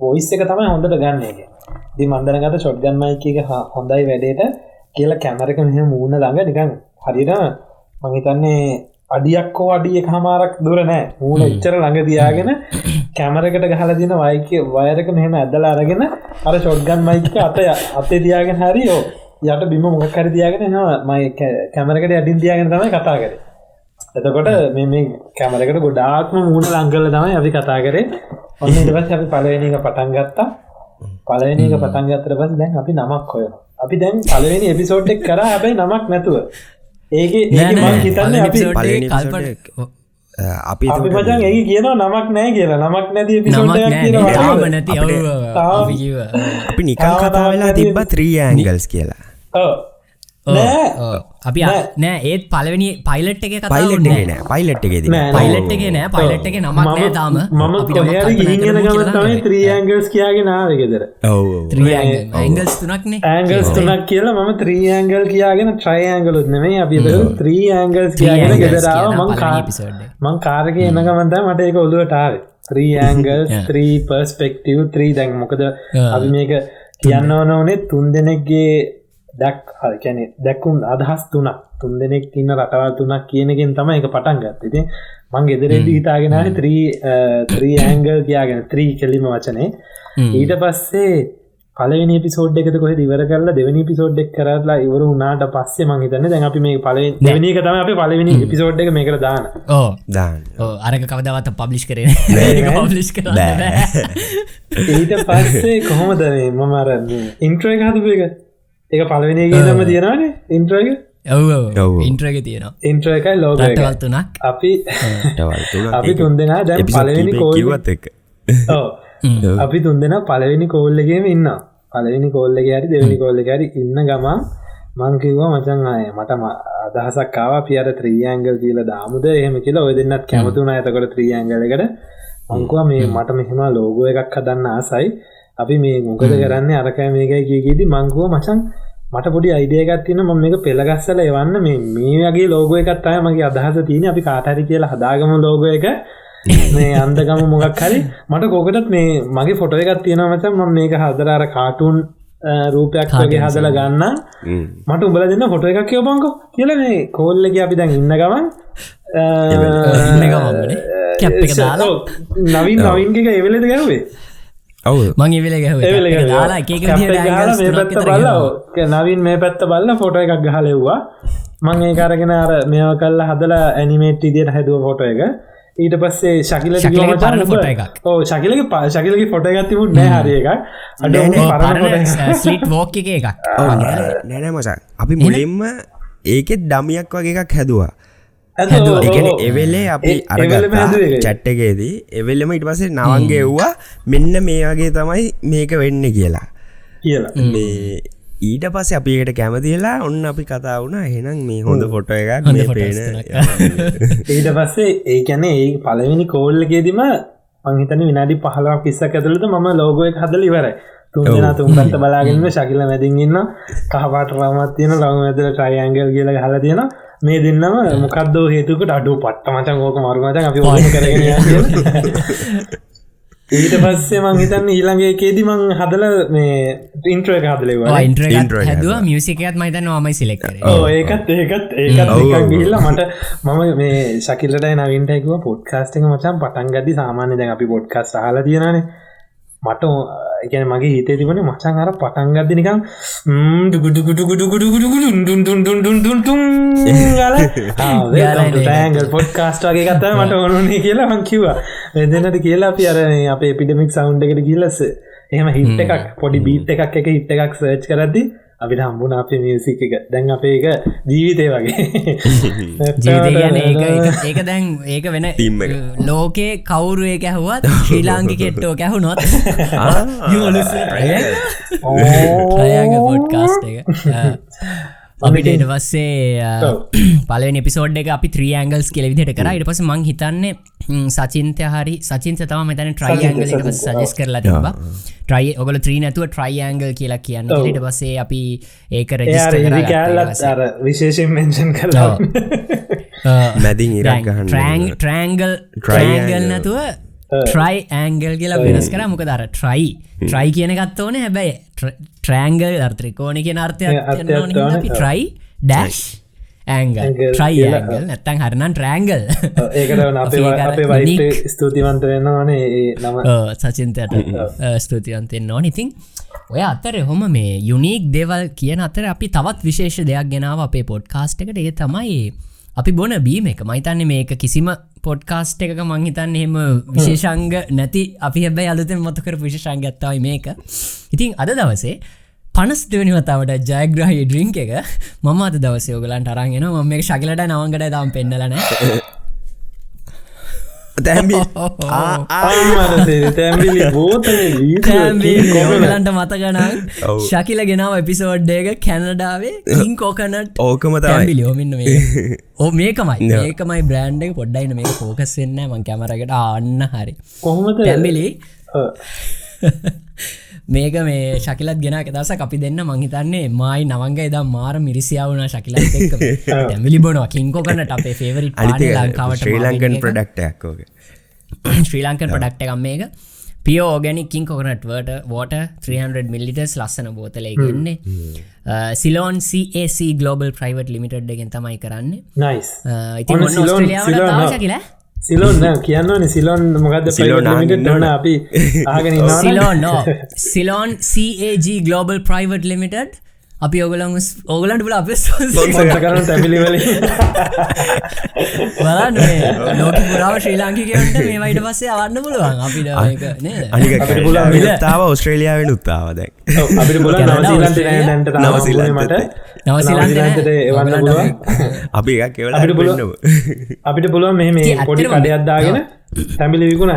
පොයිස් එක තමයි හොඳට ගන්න එක. දි මන්දනගත ෂොඩ්ගන් මයික එක හා- හොඳයි වැඩේට කියලා කැමරක මෙහ මූුණ ළඟ නිකන් හරිට මහිතන්නේ අඩියක්කෝ අඩිය හමාරක් දුර නෑ මූුණ එච්චර ළඟ තියාගෙන කැමරකට ගහල දින වයික වයරක මෙහෙම ඇදලා අරගෙන අර ෂොඩ්ගන් මයික අත අතේ තියාගෙන හරි ඕ යට බිම මොකර තියාගෙන නවා මයි කැමරකට අඩින් තියාගෙන තමයි කතා කර එතකොට මෙ මේ කැමරකට ගොඩාත්ම මූුණ ලංකල තමයි අපි කතා කරේ. ඔන්න ඉටපස් අපි පලවෙනි එක පටන් ගත්තා. පලවෙනි එක පටන් ගත්තර පස් දැන් අපි නමක් හොය අපි දැන් පලවෙනි එපිසෝට්ක් කර හැබැයි නමක් නැතුව. ඒක හිතන්න අපි අපි මචන් ඇයි කියනවා නමක් නෑ කියලා. නමක් නැති නැති අපි තාම කතා වෙලා තිබ්බ ත්‍රී ඇංගල්ස් කියලා. අපි නෑ. ඒත් පලවෙනි පයිලට් එක පයිලට් එක නෑ. පයිලට් එකේද නෑ, නෑ. පයිලට් එක නෑ. පයිලට් එක නමක් නෑ තාම. මම අපි නමක් කොහරි කල්පනා ගිහින් යන කරමු ගමන් කියලා තමයි තමයි. ත්‍රී ඇංගල්ස් තුනක්නේ ඇංගල්ස් තුනක් කියලා මම ත්‍රී ඇංගල් කියාගෙන ට්‍රයි ඇංගලුත් නෙමේ අපි ත්‍රී ඇංගල්ස් කියාගෙන ගෙදරාව මං එක. මං කාරක එන ගමන්ත මට එක ඔලුවට ආව. Three angle three perspective three දැන් මොකද අපි මේක කියන්න ඕන ඕනේ තුන් දෙනෙක්ගේ දැක් හල්කැන දැකුම් අදහස් තුනක් තුන් දෙනෙක් ඉන්න රටවල් තුනක් කියනකින් තම එක පටන් ගත් ඉති මං ගෙදරෙදි හිතාගෙන ත්‍රී ඇංගල් කියාගෙන ත්‍රී කෙලිම වචනේ. ඊට පස්සේ පලනි පිසෝඩ් එකත කොහ ඉවර කරලා දෙවනි පිසෝඩ් එක් කරලා ඉවර උනාට පස්සේ මං හිතන්න දැන් අපි මේ පල දෙවනි තම අපි පලවෙනි පිසෝඩ් එක මේකට දාන. ඕ දාන්න. අරක කවදවත පබ්ලිෂ් කරන පබ්ලිෂ් කරන්න බෑ. ඊට පස්සේ කොහොමද මේ මම අර ඉන්ට්‍රය හදපු එක ඒක පලවෙනිගේ තම තියෙනවානේ ඉන්ට්‍රය ඔව් ඔව්. ඉන්ට්‍රග තියෙනවා. ඉන්ට්‍ර එකයි ලෝක රටවල් තුනක්. අපි අපි තුන් දෙනා දැන් පලවෙනි කෝල් කිවත් එක. අපි තුන් දෙෙන පලවෙනි කෝල්ලගේම ඉන්න පලවෙනි කොල්ලක හරි දෙවනි කොල්ලක හරි ඉන්න ගමන් මංකිවවා මචන් අය මට අදහසක්කාව පියට ත්‍රියංගල් කියල දාමුද? එහෙම කියලා ඔය දෙන්නත් කැමතුන ඇතකොට ත්‍රියංගලකට මංකුව මේ මට මෙහෙම ලෝගෝ එකක් හදන්න ආසයි. අපි මේ මොකද කරන්න? අරකෑ මේකයි කියකීදී මංකුව මචන් මට පොඩි අයිඩියගත්තින ම මේක පෙළගස්සල එවන්න. මේ මේ වගේ ලෝගෝ එකත්තය මගේ අදහස තියන අපි කාටරි කියලා හදාගම ලෝගෝ එක. මේ අන්දගම මොගක් හරි. මට කෝකටත් මේ මගේ ෆොටෝ එකක් තියෙන මචන් ම මේක හදරාර කාටුන් රූපයක් වගේ හදල ගන්න. මට උඹල දෙන්න ෆොටෝ එකක් කියව බංකෝ. කියල මේ කෝල්ලක අපි දැන් ඉන්න ගමන් ඉන්න ගමන්නේ කැප් එක දාලා. නවින් නවින්ගේ එවෙලද ගැවේ ඔව මං ඉවෙල ගැහ දාලා එක එක කැප් එක ගහලා මේ පැත්ත බලලා ඕක නවින් මේ පැත්ත බල්ල ෆොට එකක් ගහලෙව්වා මං ඒ කරගෙන අර මෙව කල්ලා හදලා ඇනිමේට් ඉදියට හැදුව ෆොට එක ඊට පස්සේ ශකිල පරණ ෆොටෝ එකක්. ඕ ශකිලගේ පා ශකිලගේ ෆොට එකක් තිබුණ නෑ හරි එකක් අඩ උඹ පරණ ෆොට එකක්. ස්ලිට් වෝක් එක එකක් නෑනෑ මසක් අපි මුලින්ම ඒකෙත් ඩමියක් වගේ එකක් හැදවා එකන. එවෙලේ අපි ඒක. චැට්ටකේදී එවෙල්ලම ඉට පසේ නවන්ගේ එව්වා මෙන්න මේ වගේ තමයි මේක වෙන්න කියලා. කියලා. මේ ඊට පස්සේ අපිකට කැමතිලා ඔන්න අපි කතා වුණ. එහෙනම් මේ හොඳ ෆොට එකක් මේ පේන ඊට පස්සේ ඒ කැන ඒ පලවෙනි කෝල්ලකේදීම පංහිතන විනාඩි පහලා පිස්සක් ඇතුළට මම ලෝගෝ එක හදල ඉවරයි. තුන්දෙන තුන්පත්ත බලාගෙනම ශකිල මැදින් ඉන්න කහපාට රමත් තියෙන ලම ඇදල ට්‍රයිඇංගල් කියල හල තියෙන මේ දෙන්නම මොකක්දෝ හේතුකට අඩු පට්ට මචන් ඕක මරුමචන් අපි ඕන කරගෙන ඊට පස්සේ මං හිතන්න ඊළඟේ කේදි මං හදල මේ ඉන්ට්‍රය එක හදලවා හැදවා මියසිකයත් මයිතන මයි සිලෙක් කර. ඒකත් ඒකත් ඒකත් ඔව්. ගිල්ල මට මම මේ ශකිල්ලට නවින්ටයකුව පොඩ්කාස්ටික මචන් පටන් ගදි සාමාන්‍ය දැන් අපි පොඩ්කස් හල තියෙනනේ මට එකන මගේ හිතේ තිබන මචන් අර පටන් ගද නිකම් ටෑන්ගල් පොඩ්කාස්ට වගේ කතා මට ඕනුනේ කියලා මං කිවා එදනට කියලා අපි අර අප එපිඩමික් සෞන්් එකට ගිල්ලස එහම හිට එකක් පොඩි බීත් එකක් එක හිට එකක් සර්ච් කරදදි අපිට හම්බුණ අපේ මියසික් එක. දැන් අපේ එක ජීවිතය වගේ. ජීවිතය ගැන ඒක දැන් ඒක වෙන එක. ලෝකේ කවුරු ඒක ඇහුවත් ශ්‍රී ලාංකි කෙට්ටෝ කැහුනොත් රයග පොඩ්කාස්ට එක. අපිට එට පස්සේ පල පිසෝඩ් එක අපි ත්‍රියංගල්ස් කෙල විදිට කර. ඉට පස මං හිතන්නේ සචින්තය හරි සචින්ත තම මෙතන ට්‍රයිඇංගල එක සජස් කරලා තිබ ට්‍රයි ඔගල ත්‍රී නැතුව ට්‍රයිඇංගල් කියලා කියන්න. ට පසේ අපි ඒක අර විශේෂෙන් මෙන්ෂන් කරලා මැදින් ඉරක් ගහන්න ට්‍රෑන්ගල් Triangle. නැතුව ට්‍රයි ඇංගල් කියලා වෙනස් කර. මොක දර ට්‍රයි ට්‍රයි කියන ගත්තවන හැබැයි ට්‍රෑන්ගල් අර්ත්‍රිකෝන කිය අර්ථය ඕනේ. Tri dash angle tri. Angle නැත්තන් හරනන් ට්‍රෑන්ගල් ඒකට. ස්තුතිවන්ත වෙන්නවානේ නම. සචින්තයට ස්තුතියන්තෙන් නොන ඉතින් ඔය අතර හොම මේ යුනික් දේවල් කියන අතර අපි තවත් විශේෂ දෙයක් ගෙනාව අපේ පොඩ්කාස්ට් එකට. ඒ තමයි අපි බොන බීම එක. මයිතන්නේ මේක කිසිම පොඩ්කාස්ට් එකක මංහිතන්න එහෙම විශේෂංග නැති. අපි හැබැයි අලුතෙන් මතකර විශෂංග ඇත්තවයි මේක. ඉතින් අද දවසේ පනස් දෙවනි වතාවට ජයග්‍රහහි ඩ්‍රිංක් එක. මම අද දවසයෝගලන්ට අරගෙන ම මේ ශකලට නවන්ගට දම් පෙන්නලන තැම්බි තැම්බිලි බෝතල ඔගලන්ට මතගන. ශකිල ගෙනාව එපිසෝඩ්ඩේක කැනඩාවේ ඉං කෝකනට් ඕකම ලියෝමින්න මේ. ඕ මේකමයි. ඒකමයි බ්‍රන්ඩ් එක පොඩ්ඩයින මේ ෆෝකස් වෙන්න මං කැමරකට ආන්න හරි. කොහොමද? තැම්බිලි මේක මේ ශකිලත් ගෙන දස අපි දෙන්න මංහිතන්නේ මයි නවංග එදා මාර මිරිසියාවුණ ශකිලත් එක්ක. තැමිලි බොනවා කින්කෝකනට අපේ ෆේවරි ලංකාවට ශ්‍රී ලංකන් ප්‍රඩක්ටයක් ඕක. ශ්‍රී ලංකන් පඩක්ට එකම් මේක. පියෝ ඕගැනිකින් කොකනට්වට වෝට 300 මිලිටස් ලස්සන බෝතලය ගෙන්නේ Ceylon CAC global private limited එකෙන් තමයි කරන්න. නයිස් ඉති. කියලා සිලොන් කියන්නවන සිලොන් මොකද සිලෝන් ආගෙන ටන අපි. ආගෙන Ceylon no Ceylon CAG global private limited අපි ඔගලන් ඕගලන්ට බල අප කරන තැමිලිවල බලන්න මේ ලෝක පුරාව ශ්‍රී ලාංකිකයට මේ වයිට පස්සේ අවන්න පුළුවන්. අපිට මේක නේද? අනික අපිට පුළුවන් කැනඩාවෙන් විල- උත්තාව ඔස්ට්‍රේලියාවෙන් උත්තාව දැක් අපිට පුල කැනඩා, නවසීලන්ට ඔස්ට්‍රේලියා, නැන්ට නවසීලන්තෙත් මට. නවසීලන්තේ නවසීලන්තෙට එවන්න ඔයගලන්ට පුළුවන්. අපි එකක් කෙවල අපිට පුළුවන්. අපිට පුළුවන් මේ ඉතින් පොඩි කඩයක්දාගෙන තැමිලි විකුණ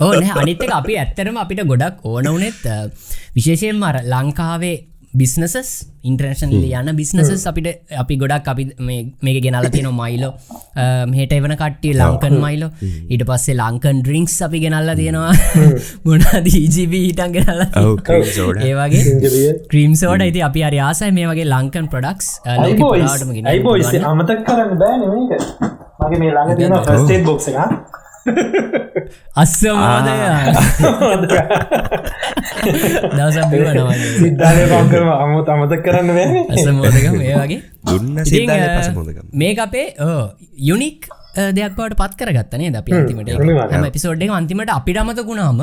ඕ නෑ අනිත්තක අපි ඇත්තරම අපිට ගොඩක් ඕන වනෙත් විශේෂයෙන් මර ලංකාවේ බිස්නසස් ඉන්ටර්නශනල යන බිස්නසස් අපිට අපි ගොඩක් අපි මේක ගෙනල තියෙන මයිලෝ මෙහට එවන කට්ටිය ලංකන් මයිලෝ ඊට පස්සේ ලංකන් ඩ්‍රිංක්ස් අපි ගෙනල්ල තියෙනවා. මොනාද ජීබ හිටන් ගෙනල්ල සෝඩ ඒවගේ ක්‍රීම් සෝඩ ඉති අපි අරි ආසයි මේ වගේ ලංකන් ප්‍රඩක්ස් අමතක් කරන්න බෑන මේක. මගේ මේ ළඟ තියෙන ෆස්ටේ් බොක්ස එක අස්සමෝදය දවස බිවනවා සිද්ධාලය පංකරම අමුත් අමතක් කරන්න බෑ අසමෝදක මේ වගේ දුන්න මේක අපේ යුනික් දෙයක් බවට පත් කරගත්තනේ ද අපි අන්තිමට? අනිවාර්යයෙන්. හම පිසෝඩ්ඩ අන්තිමට අපිට අමතකුණාම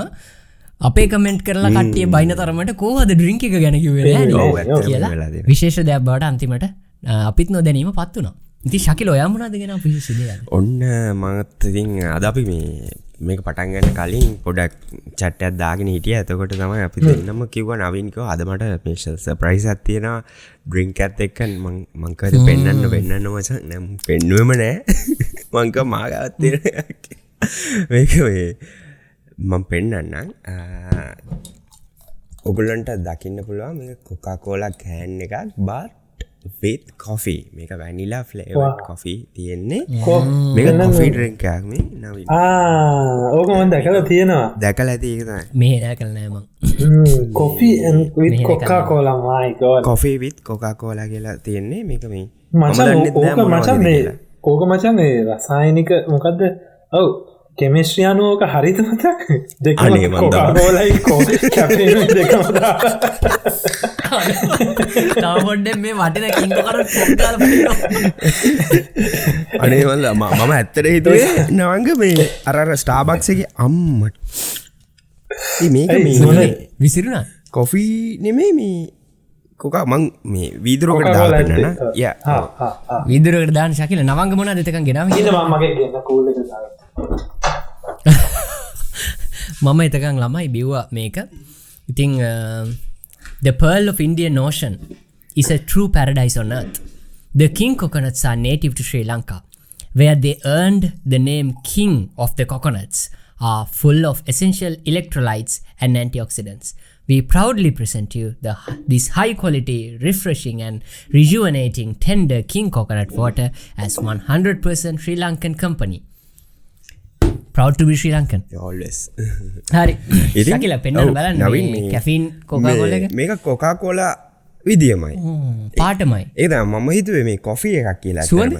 අපේ කමෙන්ට් කරලා කට්ටිය බයින තරමට කෝහද එක ගැනකිවේ කියලා. විශේෂ දෙයක් බවට අන්තිමට අපිත් නොදැනීම පත් වුණා ඉති ශකිල ඔයමුණද ගෙන පිසිද ඔන්න මගත්තිතින් අද අපි මේ මේක පටන්ගන්න කලින් පොඩක් චට්ටත් දාගෙන හිටිය. ඇතකොට තමයි අපි දෙන්නම කිව්ව නවින්කෝ අදමට මේශ ප්‍රයිස් ඇත්තියෙන ඩ්‍රිංක් ඇත් එක්කන් මංකද පෙන්න්න පෙන්න්න මච. නම් පෙන්නුවම නෑ. මංක මාගත්තය මේක මේ මං පෙන්නන්නම්. ඔගුලන්ට දකින්න පුළුවන් මේ කොකා කෝලා කෑන් එකක් බාට් විත් කොෆී මේක වැනිලා ෆ්ලේවට කොෆී තියෙන්නේ. මේක කොෆී ඩ්‍රෙන්කයක් මේ නවි ඕක මොන් දැකල තියෙනවා. දැකල ඇති ඒකතයි මේ. රෑ කරනෑම කොපි කොක්කා කෝලා මයිකෝ කොෆී විත් කොකා කෝලා කියලා තියෙන්නේ. මේක මේ මචන් ඕක මචන් මේ ඕක මචන් මේ රසායනික මොකක්ද ඔව් කෙමෙස්්‍රියනුවෝක හරිත මතක්? දෙක අනේ මන් දන්නවා. ගෝලයි කෝ කැප දෙකම තවොඩ්ඩ මේ වටන කින්ක කර පොක්කාල අනේවල්ල මම ඇත්තට හිතුවේ නවංග මේ අරර ස්ටාබක්සගේ අම්මට මේ. විසිරුණ කොෆී නෙමේ මේ කොකා මං මේ දාපෙන්න්න ඇත්තේ. ය. විදුරකට දාන ශකිල නවංග මොන දෙතක ගෙනම මම මගේ ගන්න කූල එක දාගත්තා. මම එතකං ළමයි බිව්වා මේක ඉතිං The Pearl of Indian Ocean is a true paradise on earth. The king coconuts are native to Sri Lanka, where they earned the name king of the coconuts, are full of essential electrolytes and antioxidants. We proudly present you the, this high quality, refreshing, and rejuvenating tender king coconut water as 100% Sri Lankan company. Proud to be Sri Lankan. ඔල්ස් හරි. ශකිල පෙන්න්න බලන්න Naveen caffeine කොකාකොල එක. මේක කොකා cola විදිියමයි පාටමයි. ඒද මම හිතුවේ මේ coffee එකක් කියලා? ඇත්තටම.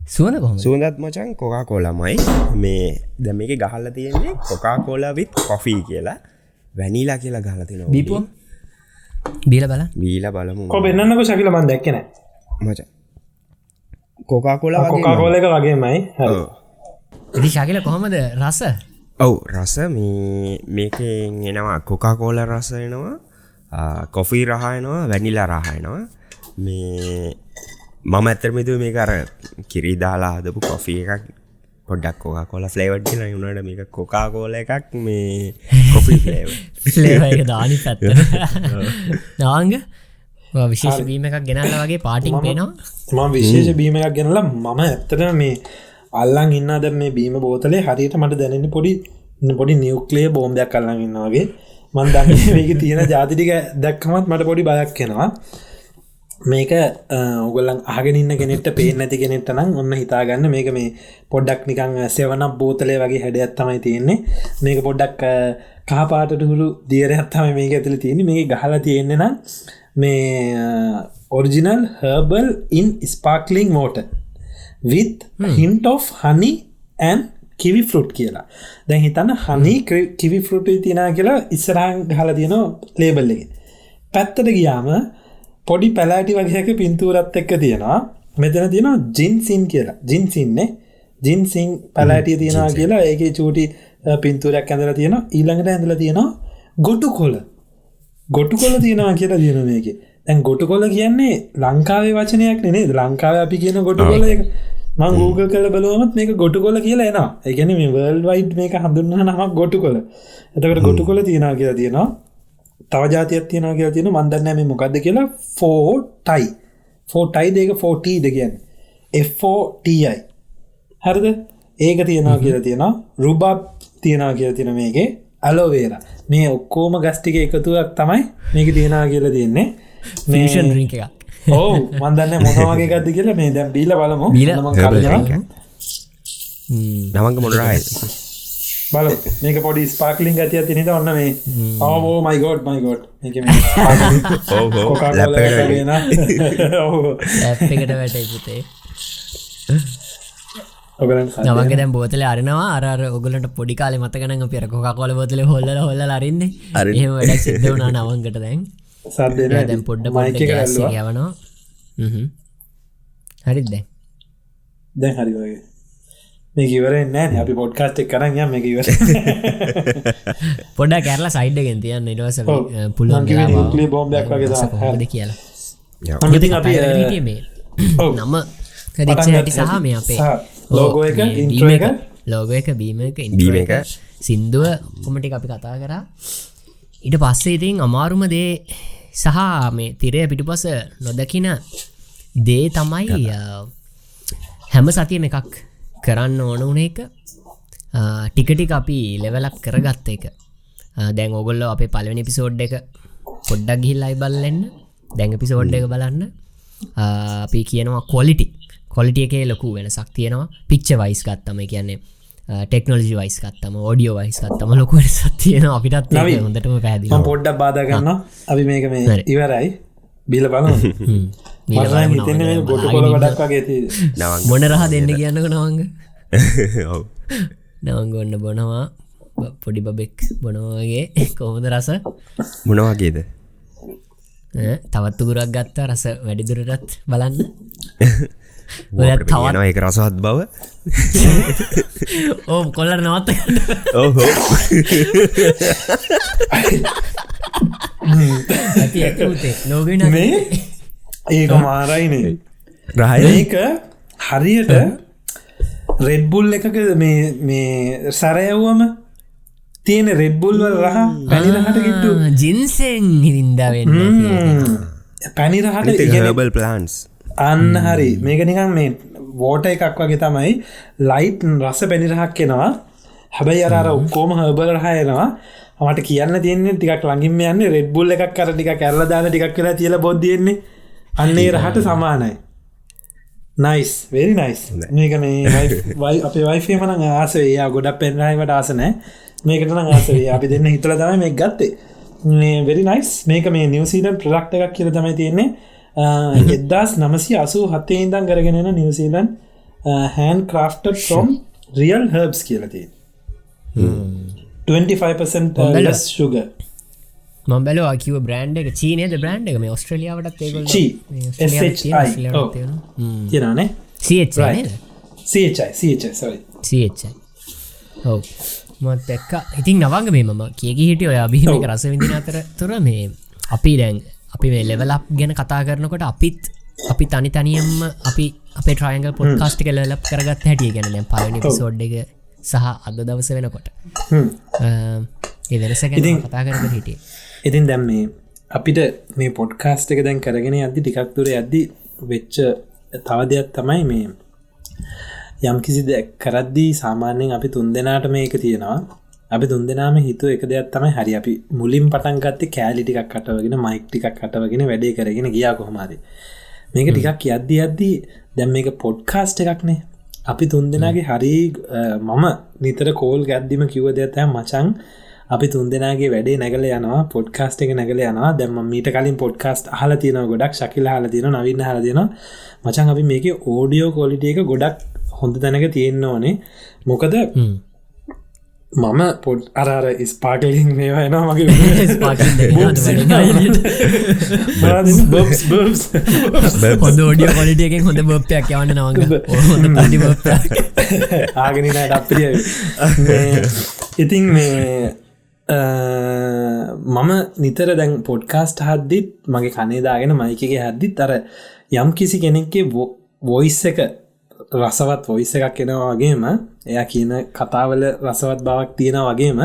සුවන කොහොම සුවඳත් මචන් කොකා කෝලමයි මේ ද මේක ගහල්ල තියෙන්නේ කොකා කෝලා විත් කොෆී කියලා වැනිලා කියලා ගහලතින බීපුවම් බීල බල බීල බලමු. කො පෙන්න්නක ශකිල මන් දැක්කන මච. කොකා කොලා කොකා කෝල එක වගේමයි. හරි. ශකිල කොහොමද රස? ඔව් රස මේ මේකෙන් එනවා කොකා කෝල රස එනවා කොෆී රහයනවා වැනිලා රහයනවා මේ මම ඇතරමිතු මේ අර කිරි දාලා හදපු කොෆී එකක් පොඩක් කොකා කොල ෆ්ලේවට් කියලා වුණට මේක කොකා කෝල එකක් මේ ෆ්ලේව ලේවක දානි පැත්ත. නාංග විශේෂ වීම එකක් ගෙනල්ල වගේ පාටිං පේනවා. මම විශේෂ බීම එකක් ගෙනලා මම ඇත්තට මේ අල්ලන් ඉන්න අද මේ බීම බෝතලේ හරියට මට දැනෙන පොඩි පොඩි නියුක්ලිය බෝම්දයක් කල්ලන් ඉන්නවාගේ මන් දන්න මේක තියෙන ජාතිටික දැක්කමත් මට පොඩි බයක් කෙනවා මේක ඔගලන් අහගෙනන්න කෙනෙට පේ නැති කෙනෙට නම් ඔන්න හිතාගන්න. මේක මේ පොඩ්ඩක් නිකං සෙවනක් බෝතලේ වගේ හැඩයක් තමයි තියෙන්නේ. මේක පොඩ්ඩක් කාපාටට හුළු දියරත්තම මේක ඇතුළ තියෙන මේ ගහලා තියෙන්නේ නම් මේ ඔරිජිනල් හර්බල් ඉන් ස්පාක්ලිං මෝට with hint of honey and kiwi fruit කියලා. දැන් හිතන්න හනි කිවි ෆෘට් තිනා කියලා ඉස්සරහන් හල තියනවා ලේබල්ලගේ පැත්තට ගියාම පොඩි පැලෑටි වගේක පින්තූරත් එක්ක තියෙනවා. මෙතන තියෙනවා ජින්සින් කියලා. ජින්සින්නේ ජින්සිං පැලෑටිය තියෙනවා කියලා. ඒක චූටි පින්තුරයක් ඇඳල තියෙන ඊළඟට ඇඳල තියෙනවා ගොටු කොල ගොටු කොල තියෙනවා කියලා තියෙන මේක දැන් ගොටු කොල කියන්නේ ලංකාවේ වචනයක් නේ ලංකාව අපි කියන ගොටු කොල එක. මං ගූග කල බලුවමත් මේක ගොටු කොල කියලා එනවා. එකන මේ වර්ල් වයිඩ් මේක හඳුන්න නමක් ගොටු කොල එතකට ගොටු කොල තියෙනවා කියලා තියෙනවා. තව ජාතියක් තියෙනවා කියලා තියෙන මන්දන්න මේ මොකක්ද කියලා. ෆෝටයි ෆෝටයි දෙක ෆෝටීද කියන්න. F4TI හරිද? ඒක තියෙනවා කියලා තියෙනවා. රුබබ් තියෙනවා කියලා තියෙන මේකේ. අලෝවේර මේ ඔක්කෝම ගස්ටික එකතුවක් තමයි මේක තියෙනවා කියලා තියෙන්නේ ෆිෂන් රික එක ඕ මන්දන්න මොනවාගේ ගත්ද කියලා. මේ දැම් බීල බලමු. නමංග මොනරයි බල මේක පොඩි ස්පාක්ලිින් ගතිය තිනට ඔන්න මේ. ඕෝ මයිගෝඩ් මයිගෝඩ් එකට වැට පුතේ. ඔගලන් නවන්ගේ දැම් බෝතල අරනවා. අර ඔගලට පොඩි කාල මතකන පිර කොක කොල බොතල හොල්ල හොල්ල අරන්න. එහෙම වැඩ සිද්ධ වනා නවන්කට දැන් දැම් පොඩ්ඩ යවනවා. හරිත් දැන් දැන් හරි වගේ. මේ ඉවර නෑ අපි පොඩ්කාස්ට් එක් කරන්න යම ඉවර පොඩ කැරලා සයිඩ්ගෙන් තියන්න. nuclear bomb එකක් වගේ කියලා. නම හැටි සහ මේ අපේ ලෝගෝ එක, බීම එක. ලෝගෝ එක බීම එක එක, එක. සින්දුව කොමටි අපි කතා කරා. ඉට පස්සේ ඉතින් අමාරුම දේ සහ මේ තිරය පිටුපස නොදකින දේ තමයි හැම සතියම එකක් කරන්න ඕන වන එක. ටිකටික අපි ලෙවලක් කරගත්ත එක. දැන් ඔගොල්ල අපේ පලවෙනි පිසෝඩ් එක පොඩ්ඩක් ගිහිල්ලයි බල්ලන්න දැන් පිසෝඩ් එක බලන්න. අපි කියනවා කොලිටි කොලිටිය එකේ ලොකු වෙනසක් තියෙනවා. පිච්ච වයිස් ගත්තම කියන්නේ ටෙක්නෝජි වයිස් කත්තම ෝඩියෝ වයිස් කත්තම ලොකු වෙනසක් තියෙන අපිටත් හොඳටම පැදිල පොඩ්ඩක් බාධ ගන්න අපි මේක මේ. ඉවරයි. බිල නවංග මොන රහ දෙන්න කියන්නක නවංග? ඔව්. නවංග ඔන්න බොනවා. පොඩි බබෙක් බොනවාගේ කොහොමද රස? මොනවාගේද ඈ, තවත් උගුරක් ගත්තා රස වැඩිදුරටත් බලන්න පේනවා එක රසවත් බව. ඕ කොල්ලර නවත්ත ඇතිතේ ලෝගෙන මේ? ඒක මාරයිනේ. රහය. මේක හරියට රෙඩ්බුල් එකක මේ මේ සැරයව්වම තියෙන රෙඩ්බුල් වල රහ පැනිරහට කිට්ටු. ජින්සෙන් හිරින්ද වෙන්න පැනිරහට ඉගෙන හබල් ප්ලාන්ස් අන්න හරි. මේක නිකන් මේ වෝට එකක් වගේ තමයි. ලයිට් රස පැනිරහක් කෙනවා හැබැයි අර ඔක්කෝම හබල රහයනවා මට කියන්න තියන්නේ ටිකක් ලඟින්ම යන්න. රෙඩ්බුල් එකක් කර ටික කැරලදාන ටිකක් කියලා තියල බොද්ධයෙන්නේ අන්නේ රහට සමානයි. නයිස් වෙරි නයිස් මේක මේ වයි අපේ වයිෆේ මන ආසේ. යා ගොඩක් පෙන්රයිවට ආසනෑ මේකට නම් ආසේ. අපි දෙන්න හිතල තමයි මේ ගත්තේ. මේ වෙරි නයිස් මේක මේ නිවසීලන් ප්‍රලක්ට එකක් කියල තමයි තියෙන්නේ එදදාස් නමසි අසූ හත්තේ ඉදන් කරගෙනෙන New Zealand hand crafted from real herbs කියලති 25% less sugar මම් බැල කිව බ්‍රන්ඩ් එක. චීනයද බ්‍රන්ඩ් එක? මේ ඔස්ට්‍රේලියාවට ඔස්ට්‍රේලියාවට ඔව්. මත් එක්ක. ඉතින් නවංග මේ මම කියකි හිටිය ඔය අභිහිමක රස විඳින අතර තුර මේ අපි දැන් අපි මේ ලෙවලක් ගැන කතා කරනකොට අපිත් අපි තනි තනියම්ම අපි අපේ ට්‍රයන්ග පොඩ්කාස්ටික ලලප් කරගත් හැටිය ගැන පලනි පිසෝඩ් එක සහ අද දවස වෙනකොට. ඒ වෙනස ගැන කතා කරක හිටිය. ඉතින් දැම් මේ අපිට මේ පොඩ්කාස්ට එක දැන් කරගෙන අදදි ටිකක්තුර ඇද්දි වෙච්ච තව දෙයක් තමයි මේ යම් කිසි කරද්දී සාමාන්‍යයෙන් අපි තුන් දෙනාට මේක තියෙනවා අපි තුන් දෙනාම හිතු එක දෙයක් තමයි හරි. අපි මුලින් පටන්ගත්ත කෑලි ටිකක් කටවගෙන මයික් ටිකක් කටවගෙන වැඩේ කරගෙන ගියා කොහොමද? මේක ටිකක් යද්දි අද්දී දැම් මේක පොඩ්කාස්ට එකක්නේ. අපි තුන් දෙනාගේ හරි මම නිතර කෝල් ගැද්දිම කිව දෙතෑ මචන් අපි තුන් දෙනාගේ වැඩේ නැගල යනවා පොඩ්කාස්ට එක නැගල යනවා. දැම මීට කලින් පොඩ්කාස්ට හල තියන ගොඩක් ශකිල හල තියන නවින්න හල තියන මචන් අපි මේක ඕඩියෝ කොලිට එක ගොඩක් හොඳ තැනක තියෙන්න්න ඕනේ. මොකද මම පොඩ් අරර ස්පාකලින් මේවා එනවා මගේ හොඳ ෝඩිය කොලිටියකින් හොඳ බොප්පයක් යවන්න නවග හොඳ. පටි බොප්ප ආගෙනට අප්‍රිය ඉතින් මේ මම නිතර දැන් පොඩ්කාස්ට හද්දිත් මගේ කනේදාගෙන මයිකගේ හද්දිත් අර යම් කිසි කෙනෙක්ගේ වොයිස් එක රසවත් වොයිස එකක් එනවා වගේම එය කියන කතාවල රසවත් බවක් තියෙන වගේම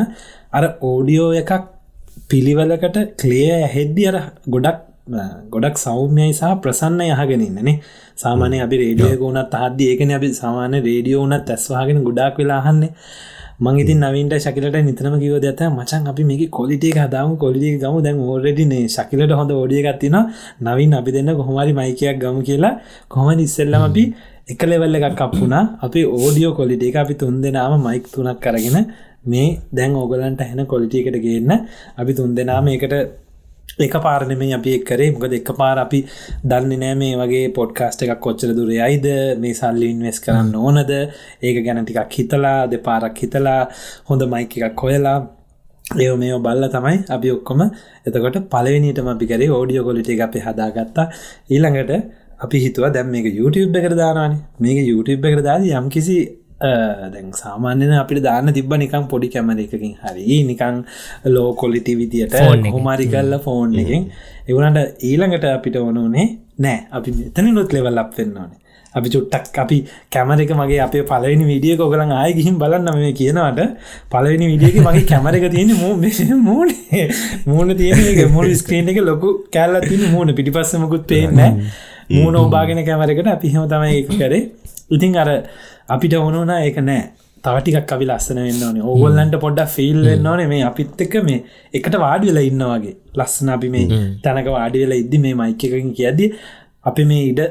අර ඕඩියෝ එකක් පිළිවලකට කලිය හෙද්දි අර ගොඩක් ගොඩක් සෞම්‍යයි සහ ප්‍රසන්න යහගෙනන්නනේ සාමානය අපි රේඩියෝ ගුණත් හද ඒකන අපි සාමාන්‍ය රේඩියෝ වනත් ඇස්වාගෙන ගොඩක් වෙලාහන්නේ මංගේති නවින්ට ශකිලට නිතරම කිව දත මචන් අපි මේක කොලිටිය හදාම කොලිය ගම. දැන් ඕරඩිනේ ශකිලට හොඳ ෝඩියගත්තින නවින් අපි දෙන්න කොහොමරි මයිකයක් ගම කියලා කොහම ඉස්සෙල්ලම අපි එක ලෙවල්ල එකක් අපපුුණා අපි ඕඩියෝ කොලිට එක අපි තුන් දෙනාම මයික් තුනක් කරගෙන මේ දැන් ඕගලන්ට හැන කොලිටියකට ගන්න. අපි තුන් දෙනාම එකට එක පාරණමේ අපි එක්කරේ මොකද එක පාර අපි දන්න නෑ මේ වගේ පොඩ්කාස්ට එකක් කොච්චර දුරේ අයිද මේ සල්ලි ඉන්වෙස් කරන්න ඕනද. ඒක ගැන ටිකක් හිතලා දෙ පාරක් හිතලා හොඳ මයික එකක් හොයලා. ඒ මේ බල්ල තමයි අපි ඔක්කොම එතකොට පලවෙනිටම අපි කරේ ඕඩියෝ කොලිට එක අපි හදාගත්තා. ඊළඟට අපි හිතුව දැම් මේක YouTube එකට දානවාන. මේක YouTube එකට දාද යම් කිසි දැන් සාමාන්‍යන අපිට දාන්න තිබ නිකම් පොඩි කැමර එකකින් හරි නිකං ලෝ කොලිටි විදියට හොමරි කල්ල ෆෝන් එකෙන් එවනට ඊළඟට අපිට ඕනුනේ නෑ. අපි මෙතන නොත් ලෙවල් අප වෙන්න ඕනේ. අපි චුට්ටක් අපි කැමර එක මගේ අප පලවෙනි විඩිය කොගලන් ආය ගිහිම් බලන්න මේ කියනවට පලවෙනි විඩියක මගේ කැමර එක තියෙන මූ මූනේ මූුණ. තියෙන මුල් ස්ක්‍රීන් එක ලොකු කැල්ල තින මූුණ. පිටිපස්සමකුත් පේනෑ මූුණ ඔබාගෙන කැමරකට අපිහම තමයි එක කරේ. ඉතින් අර අපිට ඕනුනා ඒක නෑ. තවටිකක් අපි ලස්සන වෙන්න ඕනේ. ඕගොල්ලන්ට පොඩ්ඩ ෆිල් වෙන්න ඕනේ. මේ අපිත් එක මේ එකට වාඩි වෙලා ඉන්න වගේ. ලස්සන අපි මේ තැනක වාඩි වෙලා ඉද්දි මේ මයික එකකින් කියද්දි අපි මේ ඉඩ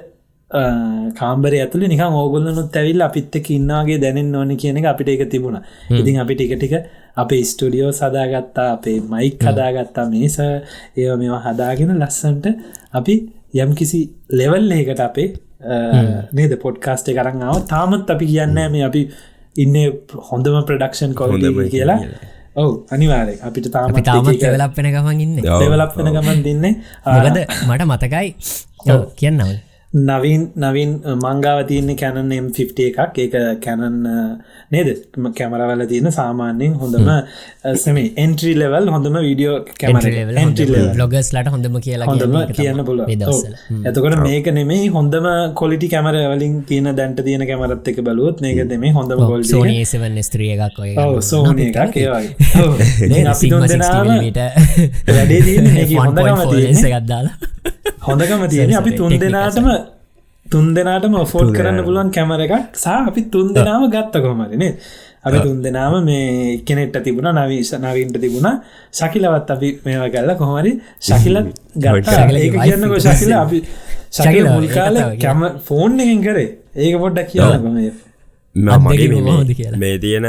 කාම්බර ඇතුළ නික ඕගොල්ලනුත් ඇවිල් අපිත් එක ඉන්නවාගේ දැනෙන් ඕන කියන එක අපිට එක තිබුණ. ඉතින් අපි ටික ටික අපේ ස්ටඩියෝ සදාගත්තා අපේ මයික් හදාගත්තා මේස ඒ මේවා හදාගෙන ලස්සන්ට අපි යම් කිසි ලෙවල් එකට අපේ නේද? පොඩ්කාස්ට් කරන්නාව තාමත් අපි කියන්න මේ අපි ඉන්න හොඳම ප්‍රඩක්ෂන් කොල් කියලා. ඔව අනිවාරය අපිට තාම තාමත් වෙලපෙන ගමන් ඉන්න. දෙවලප්පෙන ගමන් දෙන්නේ මොකද මට මතකයි කියන්නව නවින් නවින් මංගාව තියන්නේ කැනන් M50 එකක්. ඒක කැනන් නේද? කැමරවල තියෙන සාමාන්‍යෙන් හොඳම සමේ එන්ට්‍රී ලෙවල් හොඳම වීඩියෝ කැමර ලොගස් ලට හොඳම කියලා හොඳම කියන්න පුල එතකොට මේක නෙමේ හොඳම කොලිටි කැමර වලින් තියෙන දැන්ට තියෙන කැමරත් එක බලුවත් මේක දෙමේ හොඳම ගොල් ස්ත්‍රිය එකක් සෝන එකක් අපි වැඩේ තියන තියෙන ගත්දාලා හොඳකම තියෙන අපි තුන් දෙනාටම තුන් දෙනාටම ෆෝඩ් කරන්න පුළුවන් කැමර එකක් සා අපි තුන් දෙනාම ගත්ත කොමරනේ අපි තුන් දෙනාම මේ කෙනෙට්ට තිබුණ නවීශ නවින්ට තිබුණ. ශකිලවත් අපි මේවා කල්ල කොහමරි ශකිලත් ගත්ත. ඒක කියන්නක ශකිල අපි ශකිල මුල්කාල කැම ෆෝන් එකින් කරේ. ඒක පොඩ්ඩක් කියන්න මගේ මේ තියෙන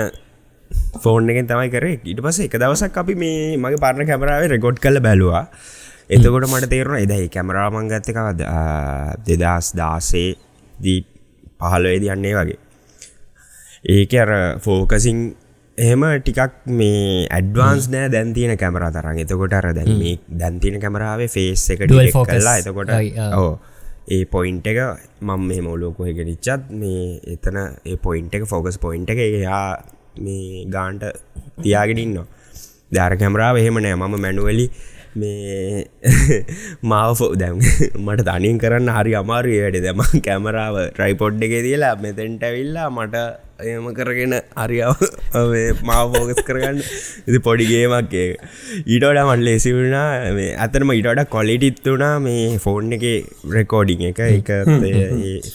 ෆෝන් එකෙන් තමයි කරේ. ඉට පස එක දවසක් අපි මේ මගේ පාරණ කැමරාව රෙකෝඩ් කල බැලවා එතකොට මට තේරුණ එදයි කැමරාමං ගත්තකවද දෙදස් දාසේ දී පහලොයද යන්නේ වගේ. ඒක අර ෆෝකසිං එහෙම ටිකක් මේ ඇඩ්වාන්ස් නෑ දැන්තියන කැමර තරන් එතකොට අර දැන් මේ දැන්තින කැමරාවේ ෆේස් එක කල්ලා එතකොට ඕ ඒ පොයින්ට එක මං මේ මෝලෝකොහ ගෙනනිච්චත් මේ එතන ඒ පොයින්ට එක ෆෝකස් පොයින්ට එක එයා මේ ගාන්ට තියාගෙනන්න ධාර කැමරාව එහෙම නෑ. මම මැනුවලි මේ මාව දැම් මට තනින් කරන්න හරි අමාරු වැඩ. දෙම කැමරාව ට්‍රයිපොඩ් එක තියලා මෙතැන්ට ඇවිල්ලා මට එම කරගෙන හරිාව මාව ෆෝකස් කරගන්න. ඉති පොඩිගේමක් ඊටෝඩ මට ලෙසිවුණා අතරම ඉටට කොලිටිත් වුණා මේ ෆෝන් එක රෙකෝඩිං එක. එක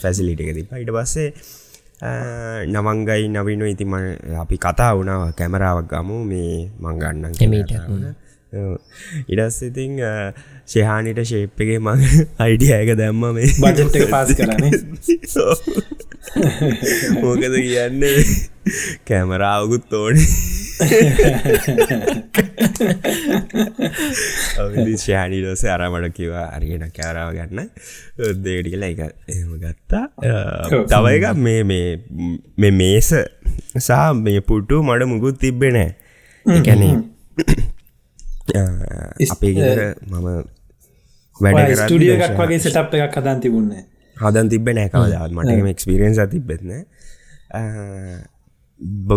ෆැසිලිට එක තිප ඉට පස්සේ නවංගයි නවිනු ඉතිම අපි කතා වුණාව කැමරාවක් ගමු මේ මංගන්නන් එමීට, ඉඩස් ඉතිං ශයහානිට ශේප්පගේ මඟ අයිඩියයක දැම්ම මේ. බජට් පාස් කරන්නේ මොකද කියන්න? කැමරාවකුත් ඕනේ. ශානිඩෝස අරමට කිවා අරිගෙන කෑරාව ගන්න. දේඩි කියලා එක එම ගත්තා. තව එක මේ මේ මේස සා මේ පුට්ටු මඩ මුකුත් තිබ්බෙනෑ එකැනේ අපේ ගෙදර මම වැඩ ස්ටඩිය එකක් වගේ සටප් එකක් හදන් තිබුන්නේ හදන් තිබ නෑකවදාත් මටම එක්ස්පිරෙන්න්ස තිබෙත්න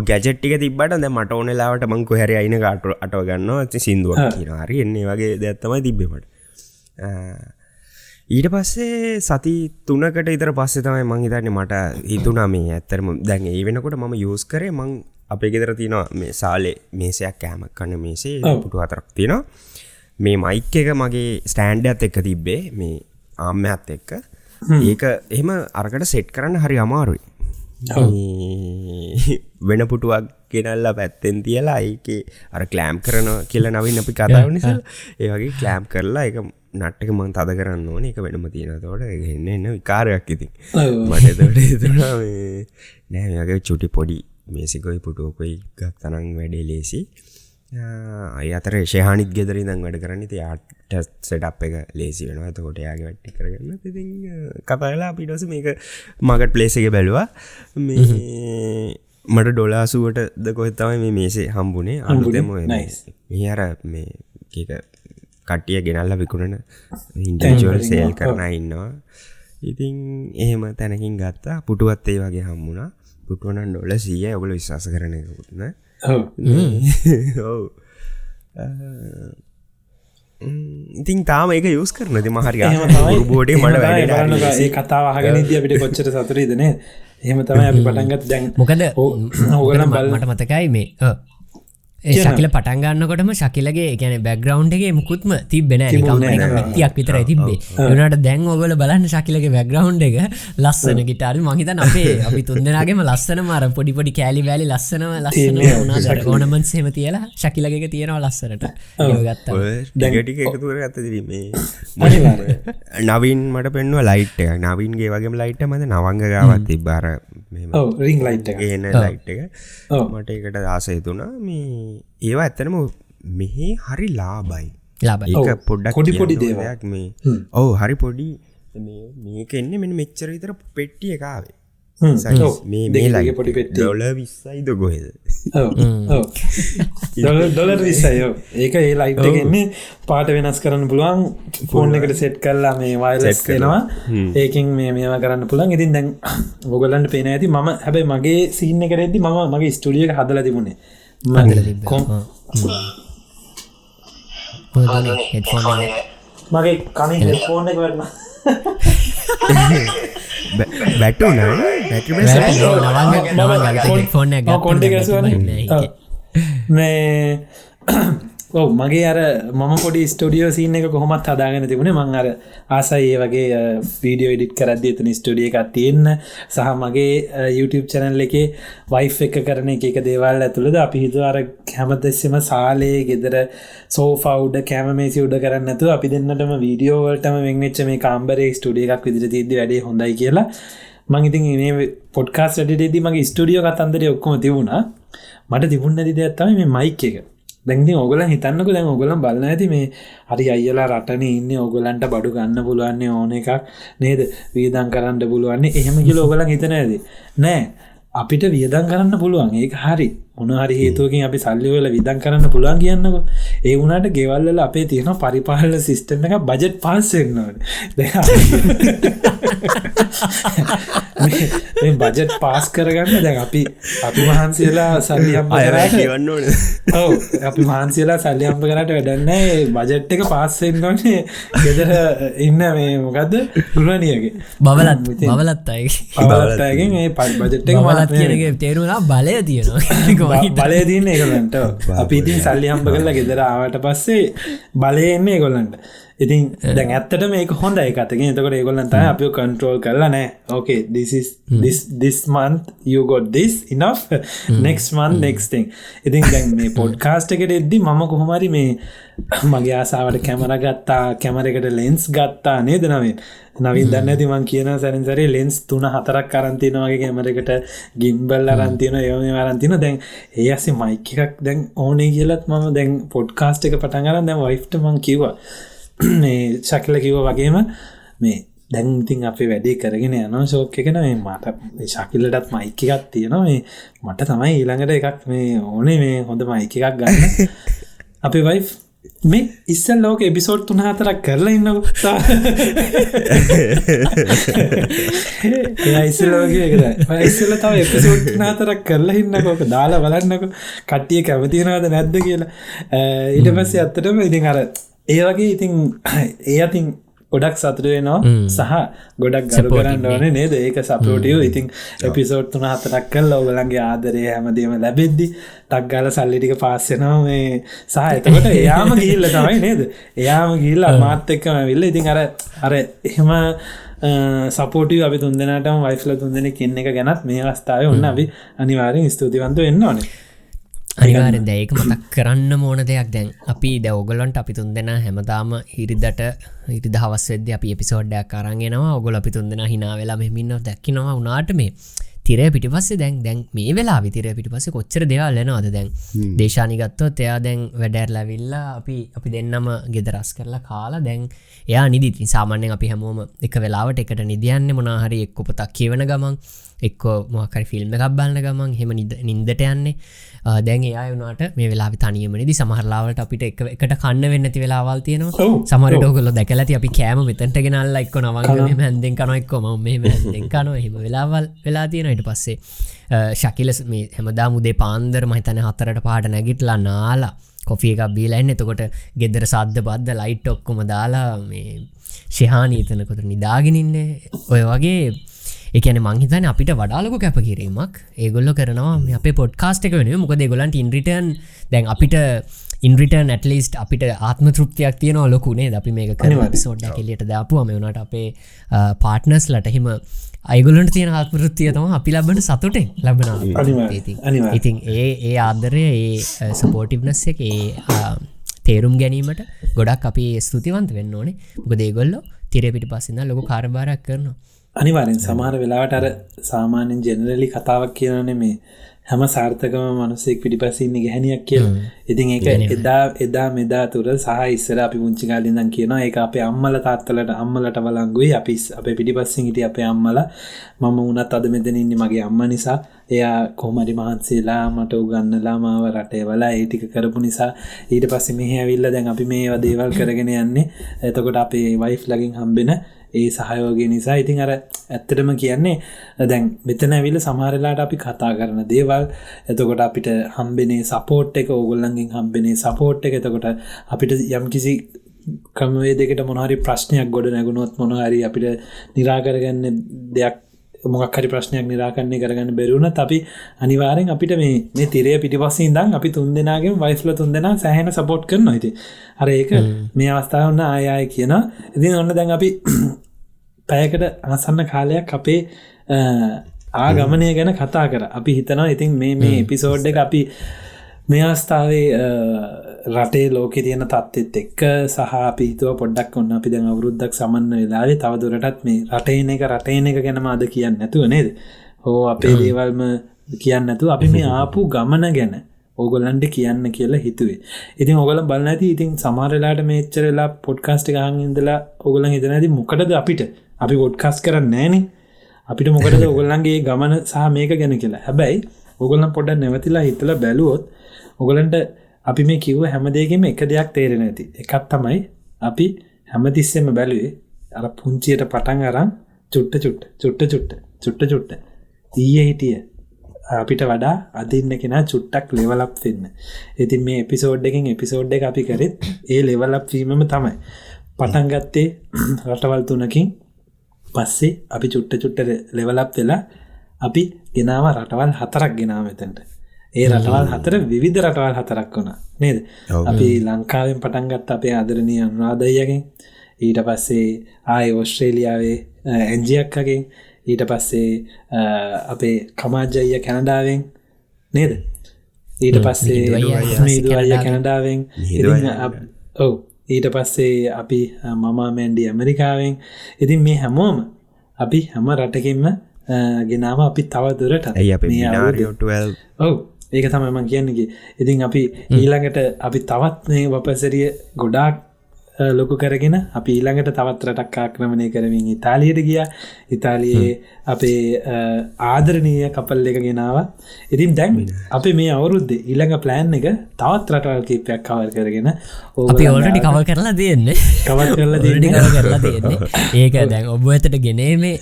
ගැජට්ටික තිබට ද මට ඕනෙලාවට මං කොහැර අයින කාට අටව ගන්න ඇති සිින්දුවක් කියන හරි එන්නේ වගේ දැත්තමයි තිබ්බෙමට ඊට පස්සේ සති තුනකට ඉතර පස්සේ තමයි මං හිතන්නේ මට හිතුනා මේ ඇත්තරම දැන් ඒ වෙනකොට මම යස් කරේ. මං අපේ ගෙදර තියෙනවා මේ සාලේ මේසයක් කෑම කන්න මේසේ පුටු අතරක් තියෙනවා. මේ මයික් එක මගේ ස්ටෑන්ඩ් එක්ක තිබ්බේ මේ ආම්මඇත් එක්ක. ඒක එහෙම අරකට සෙට් කරන්න හරි අමාරුයි. වෙන පුටුවක් ගෙනල්ලා පැත්තෙන් තියලා ඒක අර කලෑම් කරන කියල නවින් අපි කතාව නිසා ඒවගේ කලෑම් කරලා එක නට්ටක මං තද කරන්න ඕන. එක වෙනම තියෙන තෝට එන්න එන්න විකාරයක් ඉතින්. මට තොට නෑගේ චුටි පොඩි මේසිකොයි පුටුවකොයි ගත්තනං වැඩේ ලේසි. අය අතර ශයහනිත් ගෙදරින් දං වැඩ කරන්න. ති ආට සෙටප් එක ලේසි වෙනවා. තකොට යාගේ වැට්ටි කරගන්න. ති කතාලා පිටස මේක මගට පලේසක බැලවා. මේ මට ඩොලාසුවට ද කොත්තමයි මේ මේසේ හම්බුනේ. අනුතම හර මේ කට්ටිය ගෙනල්ල විකුණන ඉන්ඩජුවල් සේල් කරන ඉන්නවා. ඉතින් එහෙම තැනකින් ගත්තා. පුටුවත් ඒ වගේ හම්බුණා පුටුවන ඩොල සිය ඔගල විශවාස කරන එකකුත්න ඔව්. ඉතින් තාම එක යස් කරනති මහරි බෝඩේ මට ඒ කතාව අහගෙන ද අපිට කොච්චර සතුරීදන එහෙම තමයි අපි පටන්ගත් දැන් මොකද ඕගනම් බල මට මතකයි මේ ශකිල පටන්ගන්නකොටම ශකිලගේ ගැන බැග්‍රවන්්ගේ මුකුත්ම තිබෙන යක් විතර තිබේ යනට දැන් ඔගල බලන්න ශකිලගේ බැග්‍රවන්් එක. ලස්සන ගිටාර මහිතන් අපේ අපි තුන්දෙනගේම ලස්සන මර පොඩිපොඩි කෑලි වැලි ලස්සනම ලස්සන ඕනමන් සේම තියලා ශකිලගේ තියෙනවා ලස්සනට. ගත්ත. නවින් මට පෙන්ව ලයිට් එක නවින්ගේ වගේ ලයිට් මද නවංග ගාවත් තිබ්බාර රිං ලයිට් ගන්න ලයිට් එක. මට එකට ආසයතුනා මේ ඒවා ඇත්තනම මෙහි හරි ලාබයි. ලාබයි. පොඩ්ඩක් පොඩි පොඩි. දෙයක් මේ. ඔවු හරි පොඩි. මේක එන්න මෙ මෙච්චර විතර පෙට්ටිය එකාවේ මේ මේ ලයි පොඩි පෙට්ටි ඩොල විස්සයිද ගොහෙද ඩොලර් විසයෝ ඒක ඒ ලයිට් එකෙන්නේ පාට වෙනස් කරන්න පුළුවන් ෆෝන් එකට සෙට් කල්ලා මේ වයිලස් කෙනවා ඒකින් මේ මේවා කරන්න පුළන් ඉතින් දැන් ගොගලන්ට පේන ඇති ම හැබයි මගේ සිීන්න කරෙදදි ම මගේ ස්ටඩියක හදල තිබුණේ. මගේ කමින් ෆෝන් එක ෆෝන් කොන්ඩ මේ ඔව මගේ අර මම පොඩි ස්ටඩියෝ සින්න එක කොහොමත් හදාගෙන තිබුණේ මං අර ආසයි ඒ වගේ වීඩියෝ ඉඩිට් කරද එතන ස්ටඩිය එකක් තියෙන්න. සහ මගේ YouTube චැනල් එකේ වයිෆ් එක කරන එක එක දේවල් ඇතුළද අපි හිතු අර හැමතෙස්සෙම සාලේ ගෙදර සෝෆවුඩ කෑමමේසි උඩ කරන්න ඇතු අපි දෙන්නටම වීඩියෝවලටම වෙංවෙච්ච මේ කාම්බරේ ස්ටඩිය එකක් විදිර තිද වැඩේ හොඳයි කියලා මංඉතින් මේ පොඩ්කාස් වැඩටේදී මගේ ස්ටඩියෝ කතන්දර ඔක්කොම තිබුණා. මට තිබුණ ඇති දෙයක්ත්තම මේ මයික් එක. දැති ඔගල හිතන්නක දැන් ඔගලම් බලන්න ඇති මේ හරි අයිලා රටන ඉන්න ඔගලන්ට බඩු ගන්න පුළුවන්නේ ඕන එකක් නේද? වීදන් කරන්න පුළුවන්නේ. එහෙම කියල ඔගලන් හිතන ඇද නෑ. අපිට වියදන් කරන්න පුළුවන්. ඒක හරි. මොනහරි හේතුවකින් අපි සල්ලිවල විදන් කරන්න පුළුවන් කියන්නක. ඒ වුණට ගෙවල්ල අපේ තියෙන පරිපාලන සිිස්ටම් එක බජට් පාසෙන්න්නවන බජට් පාස් කරගන්න දැන් අපි අපි මහන්සේලා සල්ලියම් කියවන්න ඕන. ඔව අපි මහන්සේලා සල්ලියම්ප කරට වැඩන්න බජට් එක පාස්සෙන්ගන්නේ ගෙදර ඉන්න මේ මොකක්ද ගුණනියගේ බවලත් බවලත් අයි පවලත්ගේ මේ පල් බජට් එක මලත් කියනගේ තේරුණා බලය තියෙනවා. බලය තියන්නේ ගොලන්ට අපි ඉතින් සල්ලි හම්ප කරලා ගෙදර ආවට පස්සේ බලයන්නේ ගොල්ලන්ට ඉතින් දැන් ඇත්තට මේක හොඳ එකතකින් එතකට ඒගොල්ලන්ත අප කන්ට්‍රෝල් කරලා නෑ. ඕකේ දිස්මන්ත් යගොඩ් දිස් ඉනෆ් නෙක්ස් මන් නෙක්ස්ටිං ඉතින් දැන් මේ පොඩ්කාස්ට එකට එද්දි මම කොහොමරි මේ මගේ ආසාාවට කැමර ගත්තා කැමරකට ලෙන්ස් ගත්තා නේද නවෙන්? නවින් දන්න තිමන් කියන සැරින්සරේ ලෙන්ස් තුන හතරක් කරන්තිනවගේ කැමරකට ගිම්බල් අරන්තින යෝම වරන්තින දැන් ඒ අසේ මයික එකක් දැන් ඕනේ කියලත් මම දැන් පොඩ්කාස්ට එක පටන් අරන් දැන් වයිෆ්ට මං කිව්වා. මේ ශකල කිව වගේම මේ දැන්තින් අපි වැඩේ කරගෙන යන ශෝක එකන මේ මට ශකිල්ලටත් මයික එකක් තියෙනවා. මේ මට තමයි ඊළඟට එකක් මේ ඕනේ මේ හොඳ මයික එකක් ගන්න. අපි වයි් මේ ඉස්සල් ලෝක එබිසෝඩ් තුන හතරක් කරලා ඉන්න ඉස්සලෝගේ ඉස්සල තව එපිසෝඩ් නාතරක් කරලා ඉන්නකොක දාලා බලන්නක. කට්ටිය කැමතිනවාද නැද්ද කියලා. ඊට පස්සේ අත්තටම ඉතින් අර ඒ වගේ ඉතින් ඒ අතින් ගොඩක් සතුරුවෙනවා සහ ගොඩක් ගරු කරන්න ඕන නේද? ඒක සපෝටියෝ ඉතින් එපිසෝට් තුන හතරක් කල් ඔගලන්ගේ ආදරය හැමදීම ලැබෙද්දි ටක්ගල සල්ලිටික පාස්සෙනවා මේ සහ එතකට එයාම ගිල්ල තමයි නේද? එයාම ගිල්ල මාත් එක්කම විල්ල ඉතින් අර අර එහෙම සපෝටි අපි තුන්දෙනටම වයිෆල තුන්දෙන කෙන්න එක ගැනත් මේ අවස්ථාව ඔන්න අපි අනිවාරෙන් ස්තුතිවන්ත වෙන්න ඕනේ අනිවාරෙන් දැයක මතක් කරන්න මෝන දෙයක්. දැන් අපි දවගලොන්ට අපි තුන් දෙෙන හැමතාම හිරිදට ඉරි දහවස් වෙද අපි එපිසෝඩ්ඩයක් කරන්ගෙනවා ඔගොල අපි තුන් දෙෙන හිනා වෙලා මෙමින්න දැක්කිනවා උනාට මේ තිර පිටිපස්සේ දැන් දැන් මේ වෙලා විතිර පිටිපස කොච්චර දෙවල් ලෙනවාද දැන්? දේශානිගත්තොත් එයා දැන් වැඩැර්ලවිල්ලා අපි අපි දෙන්නම ගෙදරස් කරලා කාලා දැන් එයා නිදිති. සාමාන්‍යෙන් අපි හැමෝම එක වෙලාවට එකට නිදියන්න මොනාහරි එක් උපතක් කියවන ගමන් එක්කෝ මොකරි ෆිල්ම් එකක් බලන්න ගමන් හෙම නින්දට යන්නේ. දැන් ඒ වුණට මේ වෙලා තනියමනදි සමහරලාවට අපිට එක එකට කන්න වෙන්නති වෙලාවල් තියෙනවා. සමරටෝකල දැකලති අපි කෑම මෙතැන්ට ගෙනල්ල එක්ක නවග හැන්දෙන් කන එක්කොම මේ කන හෙම වෙලාවල් වෙලා තියෙනට පස්සේ ශකිලස් මේ හැමදා මුදේ පාන්දර මහිතන හතරට පාට නැගිටලා නාලා කොෆිය එකක් බීලයින්න එතකොට ගෙදර සද්ධ බද්ධ ලයිට් ඔක්කොම දාලා මේ ශිහානීතනකොට නිදාගෙනන්නේ ඔය වගේ එකන මංහිතන අපිට වඩාලක කැපකිරීමක්. ඒගොල්ල කරනවා අප පොඩ්කාස්ට එක වෙන මොකද ගොලන්ට ඉන්රිටන් දැන් අපිට ඉන්රිට නැටලිස්ට අපිට ආත්ම තෘප්තියක් තියන ලොකුනේ අපි මේ කර සෝඩ් කෙලියට දාපුුවම. වනට අපේ පාට්නස් ලටහෙම අයිගොලන්ට තියෙන ආත්මෘත්තිය තම අපි ලබන සතුටෙන් ලබන ඉතින් ඒ ඒ ආදරය ඒ සපෝටිව්නස් එක ඒ තේරුම් ගැනීමට ගොඩක් අපි ස්තුතිවන්ත වෙන්න ඕනේ. ගොදේගොල්ල තිරපිටි පසින්න ලොක කාරභාරක් කරනවා අනිවාරෙන් සමහර වෙලාවට අර සාමාන්‍යෙන් ජෙනරලි කතාවක් කියනනේ මේ හැම සාර්ථකම මනුසෙක් පිටිපසින්න ගැහැනියක් කිය ඉතින් ඒක එදා එදා මෙදා තුර සහ ඉස්සර අපි පුංචිකාලින්දන් කියනවා. ඒ අපේ අම්මල තාත්තලට අම්මලට බලංගුයි අපි අප පිටිපස්සින් හිට අපේ අම්මල. මම උනත් අද මෙතනඉන්න මගේ අම්ම නිසා. එයා කොමරි මහන්සේලා මට උගන්නලා මාව රටේ වලා ඒටික කරපු නිසා ඊට පස්සේ මෙහ ඇවිල්ල දැන් අපි මේ දේවල් කරගෙන යන්නේ. එතකොට අපේ වයිෆ් ලගින් හම්බෙන ඒ සහයෝගය නිසා ඉතින් අර ඇත්තටම කියන්නේ දැන් මෙතන ඇවිල සමහරලාට අපි කතා කරන දේවල් එතකොට අපිට හම්බෙනේ සපෝට් එක ඕගොල්ලන්ගෙන් හම්බෙනේ සපෝට් එක එතකොට අපිට යම් කිසි ක්‍රමවේ දෙකට මොනහරි ප්‍රශ්නයක් ගොඩ නැගුණොත් මොනහරි අපිට නිරාකරගන්න දෙයක් මොක්හරි ප්‍රශ්නයක් නිරාකරණය කරගන්න බැරුණ අපි අනිවාරෙන් අපිට මේ මේ තිරය පිටිපස්සේ ඉදන් අපි තුන් දෙනාගේ වයිස්ල තුන් දෙනා සෑහෙන සපෝට් කරන ඇති අර ඒක මේ අවස්ථාවන්න ආයය කියන ඉතින් ඔන්න දැන් අපි පැයකට අනසන්න කාලයක් අපේ ආගමනය ගැන කතා කර. අපි හිතනවා ඉතින් මේ මේ එපිසෝඩ් එක අපි මේ අවස්ථාවේ රටේ ලෝක තියෙන තත්ත්ෙත් එක්ක සහ පිහිතුව පොඩ්ඩක් ඔන්න අපි දැන් අවුරුද්දක් සමන්න වෙලාවේ තවදුරටත් මේ රටේන එක රටේන එක ගැනම අද කියන්න නැතුව නේද? හෝ අපේ දේවල්ම කියන්න නැතු අපි මේ ආපු ගමන ගැන ඕගොල්ලන්ට කියන්න කියලා හිතුවේ. ඉතින් ඔගල බලන්න ඇති ඉතින් සමාරලාට මේච්චරලා පොඩ්කාස්ට් ගහන් ඉඳලා ඔගොලන් හිතන ඇති මොකටද අපිට? අපි පොඩ්කස් කරන්න නෑන අපිට මොකටද ඔගොල්ලන්ගේ ගමන සහ මේක ගැන කියලා. හැබැයි ඔගොල්ලන් පොඩ නැවතිලා හිතල බැලුවොත් ඔගොලන්ට අපි මේ කිව්ව හැමදේගෙම එක දෙයක් තේරෙන ඇති එකත් තමයි අපි හැමතිස්සෙම බැලුවේ අර පුංචියට පටන් අරම් චුට්ට චුට්ට චුට්ට චුට්ට චුට්ට චුට්ට. ඊය හිටිය අපිට වඩා අදින්න කෙන චුට්ටක් ලෙවලප් වෙන්න. ඉතින් මේ එපිසෝඩ් එකින් එපිසෝඩ් එක අපි කරෙත් ඒ ලෙවලප් වීමම තමයි. පටන්ගත්තේ රටවල් තුනකින් පස්සේ අපි චුට්ට චුට්ට ලෙවලප් වෙලා අපි ගෙනාව රටවල් හතරක් ගෙනාව මෙතැන්ට. ඒ රටවල් හතර විවිධ රටවල් හතරක් වුණ. නේද. අපි ලංකාවෙන් පටන්ගත් අපේ අදරණය අනුරාදයගෙන් ඊට පස්සේ ආය ඕස්ට්‍රේලියාවේ ඇන්ජියක්කගේ ඊට පස්සේ අපේ කමාජ්ජය කැනඩාවෙන් නේද? ඊට පස්සේ අයියා කැනඩාවෙන්. ඔව්. ඊට පස්සේ අපි මම මැන්ඩි ඇමරිකාවෙන්. ඉතින් මේ හැමෝම අපි හැම රටකින්ම ගෙනාව අපි තව දුරට මේ ඔව්. ඒක තමයිමන් කියන්නගේ ඉතින් අපි ඊළඟට අපි තවත් මේ වපසරිය ගොඩාක් ලොකු කරගෙන අපි ඊළඟට තවත් රටක් ආක්‍රමණය කරමින් ඉතාලියට ගිය. ඉතාලියේ අපේ ආදරණීය කපල් එක ගෙනාව ඉතින් දැන් අපි මේ අවුරුද්ධ ඊළඟ ප්ලෑන් එක තවත් රටවල් කීපයක් කවර් කරගෙන අපි ඔල්ටඩි කව කරලා තියෙන්නේ. කවර් කරලා දෙන්න කරලා තියෙන්නේ. ඒක දැන් ඔබ ඇතට ගෙනීමේ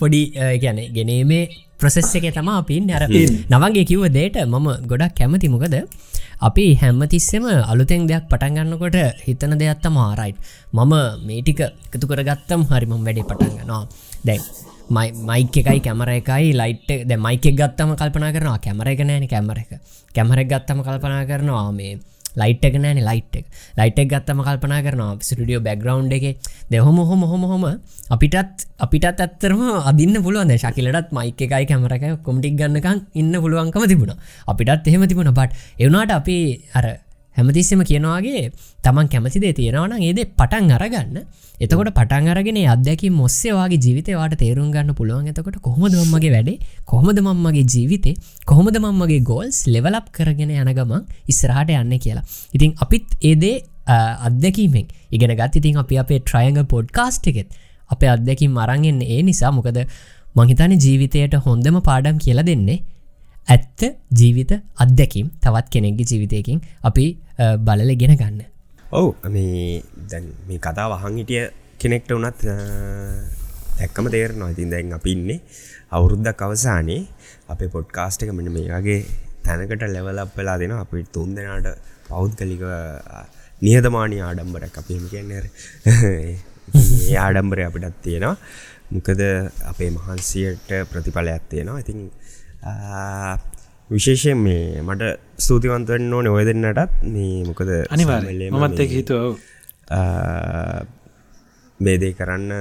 පොඩි ගැන ගෙනීමේ ප්‍රසෙස් එක තම අපින් අර නවගේ කිව්ව දේට මම ගොඩක් කැමති. මොකද අපි හැම්මතිස්සෙම අලුතෙන් දෙයක් පටන්ගන්නකොට හිතන දෙයක්ත්ත මාරයිට් මම මේටික එකතු කරගත්තම් හරිම වැඩේ පටන්ගනවා දැන් මයි මයික එකයි කැමර එකයි ලයිට් ද මයිකෙක් ගත්තම කල්පනා කරනවා කැමර එක නෑන කැමර එක. කැමරෙක් ගත්තම කල්පනා කරනවා මේ ලයිට් එක නෑන ලයිට් එක. ලයිට් එක ගත්තම කල්පනා කරනවා සිටියෝ බැග්‍රවන්් එක. දෙහොම හොම හොම හොම අපිටත් අපිටත් ඇත්තරම අදින්න පුළුවන්. ශකිලටත් මයික එකයි කැමරක කොමටික් ගන්නකම් ඉන්න පුළුවන්කම තිබුණ. අපිටත් එහෙම තිබුණ. බට් එවනාට අපි අර හැමතිස්සම කියනවාගේ තමන් කැමතිදේ තියෙනවන ඒදේ පටන් අරගන්න. එතකොට පටන් අරගෙන අදැකි මොස්සේවාගේ ජීවිතවාට තේරුම් ගන්න පුළුවන්. එතකොට කොහොමද මම්මගේ වැඩේ? කොහොමද මම්මගේ ජීවිතේ? කොහොමද මම්මගේ ගෝල්ස් ලෙවලප් කරගෙන යන ගමන් ඉස්සරහට යන්න කියලා. ඉතින් අපිත් ඒදේ අත්දැකීමෙන් ඉගෙන ගත්. ඉතින් අපි අපේ ට්‍රයංග පොඩ්කාස්ට් එකෙත් අපේ අත්දැකින් මරන්ගෙන් ඒ නිසා. මොකද මහිතන ජීවිතයට හොඳම පාඩම් කියලා දෙන්නේ ඇත්ත ජීවිත අත්දැකීම් තවත් කෙනෙක්ගේ ජීවිතයකින් අපි අ, බලල ගෙන ගන්න. ඔව්. මේ දැන් මේ කතා වහන් හිටිය කෙනෙක්ට වනත් දැක්කම තේරනවා. ඉතින් දැන් අපි ඉන්නේ අවුරුද්දක් අවසානයේ. අපේ පොඩ්කාස්ට එක මෙන මේ වගේ තැනකට ලෙවලක් වෙලා දෙෙන අපි තුන් දෙනාට පෞද්ගලික නියදමානී ආඩම්බරක් අපිම කියන්නර ඒ ආඩම්බරය අපිටත් තියෙනවා. මොකද අපේ මහන්සියට ප්‍රතිඵලයක් තියෙනවා. ඉතින් ආ, විශේෂයෙන් මේ මට ස්තුතිවන්තවෙන්න ඕන ඔය දෙන්නටත්. මේ මොකද අනිවාර්ය සැමල්ලේම මමත් මේ, එක හිතුව. ඔව්. ආ, මේ දේ කරන්න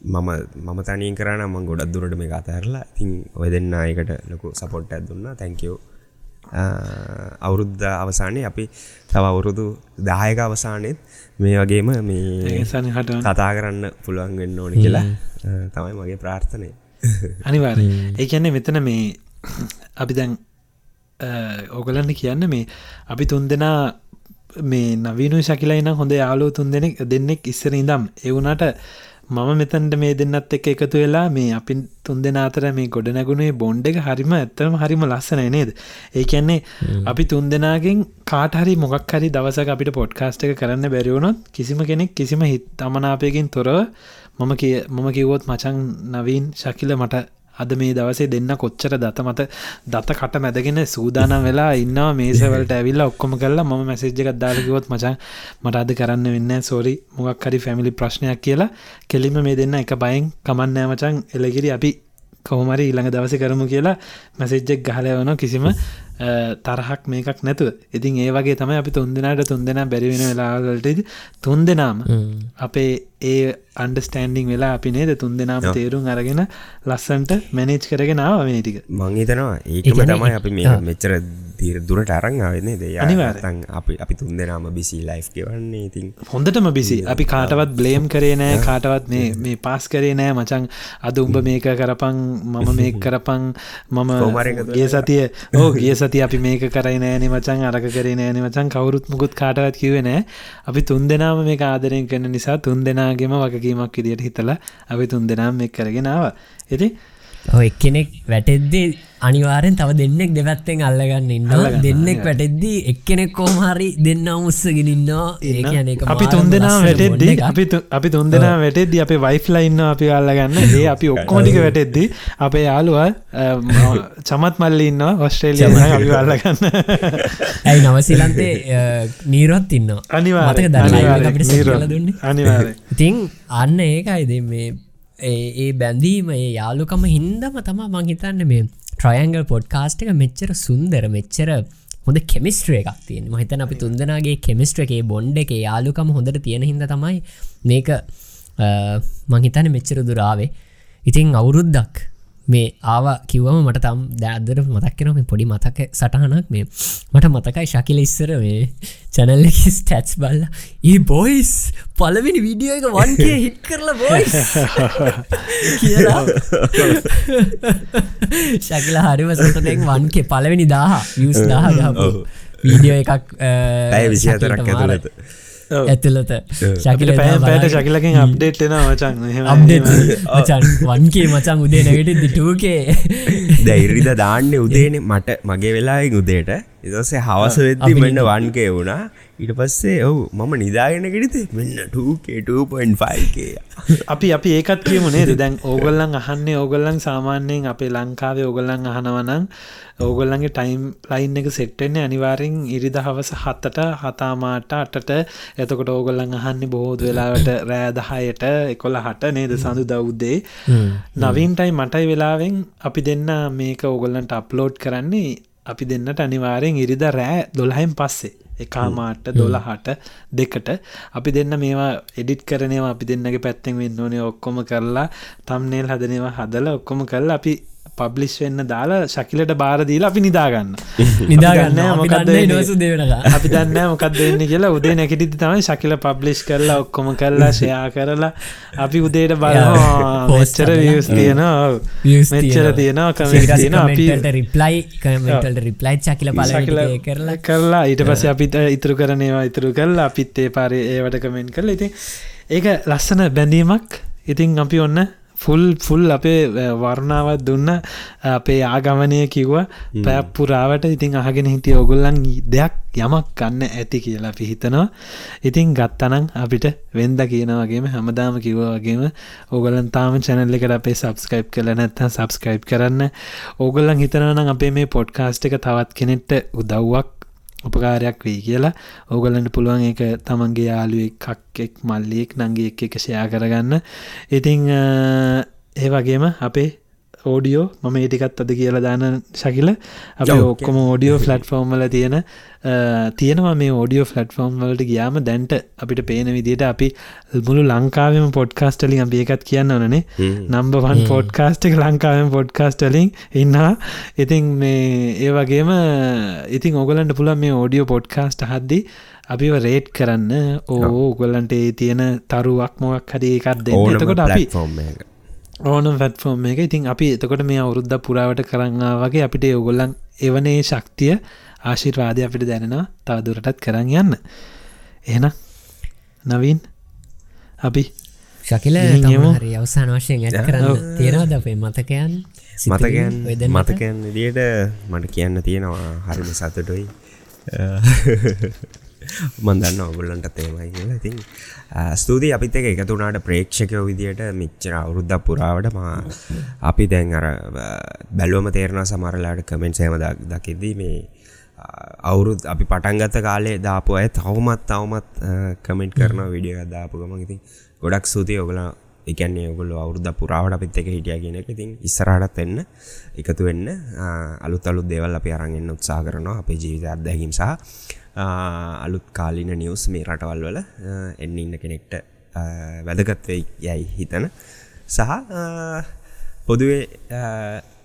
මම මම තනින් කරන්න ම ගොඩක් දුරට මේ අතඇරලා ඉතින් ඔය දෙන්න අයකට ලොකු සපොට් ඇත් දුන්න. තැංකෝ අවුරුද්ධ අවසානය අපි තව අවුරුදු දායක අවසානයත් මේ වගේම මේ කතා කරන්න පුළුවන් වෙන්න ඕන කියලා. තමයි මගේ ප්‍රාර්ථනය අනිවාර ඒ කියන්නේ මෙතන මේ අපි දැන් ඕගලන්න කියන්න මේ අපි තුන් දෙනා මේ නවීනු ශකිලයින හොඳ යාලෝ තුන් දෙනෙක් දෙන්නෙක් ඉස්සර ඉදම් එවුනට මම මෙතන්ට මේ දෙන්නත් එක් එකතු වෙලා මේ අපි තුන් දෙෙන අතර මේ ගොඩ නැගුණේ බොන්්ඩ එක හරිම ඇත්තරම හරිම ලස්සන නේද? ඒ කියන්නේ අපි තුන් දෙනාගෙන් කාටහරි මොකක් හරි දවසක අපිට පොඩ්කාස්ට එක කරන්න බැරිවුණොත් කිසිම කෙනෙක් කිසිම හිත් අමනාපයකින් තොරව මම කිය මම කිව්වොත් මචන් නවීන් ශකිල මට අද මේ දවසේ දෙන්න කොච්චර දත මත දත කට මැදගෙන සූදානම් වෙලා ඉන්නවා මේසවලට ඇවිල්ල ඔක්කොම කල්ලා ම මැසේජ්ජකක් දාලකිවොත් මචන් මට අද කරන්න වෙන්න සෝරි මොගක් හරි ෆැමිලි ප්‍රශ්නයක් කියලා. කෙලිම මේ දෙන්න එක බයෙන් කමන්නෑ මචන් එලගිරි අපි කොහොමරි ඊළඟ දවස කරමු කියලා මැසෙජ්ජෙක් ගහල වන කිසිම අ, තරහක් මේකක් නැතුව. ඉතින් ඒ වගේ තමයි අපි තුන් දෙනාට තුන් දෙනා බැරිවෙන වෙලාවලට තුන් දෙනාම අපේ ඒ අන්ඩස්ටන්ඩිං වෙලා අපි නේද තුන් දෙනාම තේරුම් අරගෙන ලස්සන්ට මැනේජ් කරගෙන ආව මේ ටික. මං හිතනවා ඒකම තමයි අපි මේ මෙච්චර දීර දුරට අරං ආවෙන්නේ දෙය අනිවාර්යෙන්. අපි අපි තුන් දෙනාම බිසි ලයි් ගෙවන්නේ. ඉතින් හොඳටම බිසි අපි කාටවත් බ්ලේම් කරේ නෑ කාටවත් මේ මේ පාස් කරේ නෑ. මචන් අද උඹ මේක කරපං මම මේ කරපං මම ගිය සතිය ඕ ගිය සති අපි මේක කරයි නෑන මචන් අරක කරේ නෑන මචන් කවරුත් මුකුත් කාටවත් කිවේ නෑ. අපි තුන් දෙනාම මේ ආදරයෙන් කරන නිසා තුන් දෙනාගේම වගකීමක් විදියට හිතලා අපි තුන් දෙනාම් එක් කරගෙනාව ඇති ඔය එක්කෙනෙක් වැටෙද්දී අනිවාරෙන් තව දෙන්නෙක් දෙපැත්තෙන් අල්ලගන්න ඉන්න දෙන්නෙක් වැටෙද්දී එක්කෙනෙක් කෝමහරි දෙන්න උස්සගෙනන්නවා ඒ අපි තුන් දෙනා වැටෙද්දී අපි අපි තුන් දෙනා වැටෙද්දී අපේ වයිෆ්ලා ඉන්න අපි අල්ලගන්න. ඒ අපි ඔක්කොමටික වැටෙද්දී අපේ යාළුව චමත් මල්ලි ඉන්නවා ඔස්ට්‍රේලිය අපි අල්ලගන්න. ඇයි නවසිලන්තේ නීරොත් ඉන්න කරලා දුන්නේ. අනිවාරය ඉතින් අන්න ඒකයිද මේ ඒ බැඳීම ඒ යාලුකම හින්දම තමා මංහිතන්න මේ ට්‍රයන්ගල් පොඩ්කාස්ට් එක මෙච්චර සුන්දර මෙච්චර හොඳ කෙමිස්ට්‍ර එකක් තියෙන මහිතන අපි තුන්දනගේ කෙමිස්ට්‍ර එකේ බොන්්ඩ එක යාලුකම හොඳට තියෙන හිද තමයි මේක මහිතන මෙච්චර දුරාවේ ඉතින් අවුරුද්දක් මේ ආව කිව්වම මට තම් දැදර මතක්කෙනම පොඩි මතක සටහනක් මේ. මට මතකයි ශකිල ඉස්සර මේ චැනල්ල ස්ටැච් බල්ල ඒ බොයිස් පලවෙනි විඩියෝ එක වන්ගේ හිත් කරලා බොයිස් කියලා. ශකිල හරිම සතනෙක් වන්ගේ පලවෙනි දාහ වියස් දාහ වීඩියෝ එකක් ඇය විසි අතරක් ඇතුළත ඇතුලත ශකිල පෑට ශකිලකින් අප්ඩේට් එෙන වචන් මචන් වන්ගේ මචන් උදේ නැගට දිටූකේ දැයිරිද දාන්න උදේන. මට මගේ වෙලායි උදේට. ඉදසේ හවස වෙද්දි මෙන්න වන්කේ වුණා ඊට පස්සේ ඔවු මම නිදාගෙන ගෙනති මෙන්න 2.5ක අපි අපි ඒකත් කියමුණේ දැන් ඕගොල්ලන් අහන්නේ ඕගොල්ලන් සාමාන්‍යයෙන් අපේ ලංකාවේ ඕගොල්ලන් අහනවනං ඕගොල්ලන්ගේ ටයිම් ලයින් එක සෙට්ටෙන්නේ අනිවාරෙන් ඉරිද හවස හත්තට හතාමාට අටට. එතකොට ඕගොල්ලන් අහන්නේ බොහෝද වෙලාවට රෑදහයට එකොල හට නේද? සඳු දවුද්දේ නවීන්ටයි මටයි වෙලාවෙන් අපි දෙන්න මේක ඕගොල්ලන්ට අප්ලෝඩ් කරන්නේ. අපි දෙන්නට අනිවාරයෙන් ඉරිද රෑ දොළහෙන් පස්සේ එකමාට දොළහට දෙකට. අපි දෙන්න මේවා එඩිට් කරනවා අපි දෙන්නගේ පැත්තෙන් වෙන්න ඕනේ ඔක්කොම කරලා තම්නේල් හදනවා හදල ඔක්කොම කරලා අපි පබ්ලිස් වෙන්න දාලා ශකිලට බාරදීලා අපි නිදාගන්න නිදාගන්න මොකක්ද අපි දන්න මොකක් දෙන්න කියලා. උදේ නැකිටි තමයි ශකිල පබ්ලිෂ් කරලා ඔක්කොම කරලා ෂයා කරලා අපි උදේට බලනවා. මෙච්චර වියස් තියෙනවා. මෙච්චර තියෙනවා. කමෙන්ට් තියෙනවා. අපි රිප්ලයි රිප්ලයි චකිල පල කරලා. කරලා ඊට පස්සේ අපිට ඉතුරු කරනවා ඉතුරු කරලා අපිත් ඒ පාරේ ඒවට කමෙන්ට් කරලා. ඉතින් ඒක ලස්සන බැඳීමක්. ඉතින් අපි ඔන්න ෆුල් ෆුල් අපේ වර්ණාවත් දුන්න අපේ ආගමනය කිව්ව. පැප්පුරාවට ඉතින් අහගෙන හිටිය ඔගොල්ලන් දෙයක් යමක් ගන්න ඇති කියලා පිහිතනවා ඉතින් ගත්තනං අපිට වෙන්ද කියනවගේම හැමදාම කිව්ව වගේම ඕගලන් තාම චැනල්ල එකට අපේ සබස්ක්‍රයිබ් කල නැත්තන් සබස්ක්‍රයිබ් කරන්න. ඕගොල්ලන් හිතනවනම් අපේ මේ පොඩ්කාස්ට් එක තවත් කෙනෙට්ට උදව්වක් උපකාරයක් වී කියලා. ඕගලන්ට පුළුවන් එක තමන්ගේ යාලු එකක් එක් මල්ලියෙක් නංගේ එක් එක ෂයා කරගන්න ඉතිං ඒ වගේම අපේ ඕඩියෝ මම ඒටිකත් අද කියලා දාන ශකිල. අප ඔක්කොම ඕඩියෝ ෆලට්ෆෝර්ම්වල තියෙන තියෙනවා මේ ඕඩියෝ ෆලට්ෆෝර්ම් වලට ගියාම දැන්ට අපිට පේන විදිට අපි මුළු ලංකාවම පොඩ්කාස්ටලින් අපි ඒකත් කියන්න ඕනනේ. නම්බවන් පොඩ්කාස්ට එක ලංකාවෙන් පොඩ්කාස්ටලින් ඉන්නා ඉතින් මේ ඒ වගේම ඉතින් ඔගලන්ට පුළන් මේ ඕඩියෝ පොඩ්කාස්ට හද්දි අපිව රේට් කරන්න. ඕ ගොල්ලන්ට ඒ තියෙන තරුවක් මොක් හරි එකක් දෙන්න. එතකොට අපි ෆෝර්ම් එක ඕනම් ෆැට්ෆෝර්ම් එක ඉතින් අපි එතකොට මේ අවුරුද්ධ පුරාවට කරන්නා වගේ අපිට ඔගොල්ලන් එවනේ ශක්තිය ආශිර්වාදය අපිට දැනෙනවා. තවදුරටත් කරන්න යන්න. එහෙන නවීන් අපි ශකිල. හරි අවසාන වශයෙන් ඇත් කරන්න තියෙනවද අපේ මතකයන්? මතකයන්? මතකයන් විදියට මට කියන්න තියෙනවා හරිම සතුටුයි මන්දන්න ඔගුල්ලන්ට තේමයි කියලා. ඉතින් ස්තුතියි අපිත් එක එකතුනාට ප්‍රේක්ෂකයෝ විදියට මිච්චර අවුරුද්ධ පුරාවට මා අපි දැන් අර බැලුවම තේරණ සමරලාට කමෙන්ට් සෑම දකිද්දී මේ අවුරුත් අපි පටන්ගත කාලේ දාපු අය තවමත් තවමත් කමෙන්ට් කරන විඩිය දාපු ගම ඉතින් ගොඩක් සූතිය ඔගල එකන්නේ ඔගොල අවුරුද්ධ පුරාවට අපිත් එක හිටිය කියෙන එක. ඉතින් ඉස්සරහටත් එන්න එකතු වෙන්න අලුත් අලුත් දේවල් අපි අරගෙන්න්න උත්සා කරනවා අපේ ජීවිත අත්දැහිම් සහ අලුත් කාලින නිවස් මේ රටවල් වල එන්න ඉන්න කෙනෙක්ට වැදගත්වෙයි යැයි හිතන සහ පොදුවේ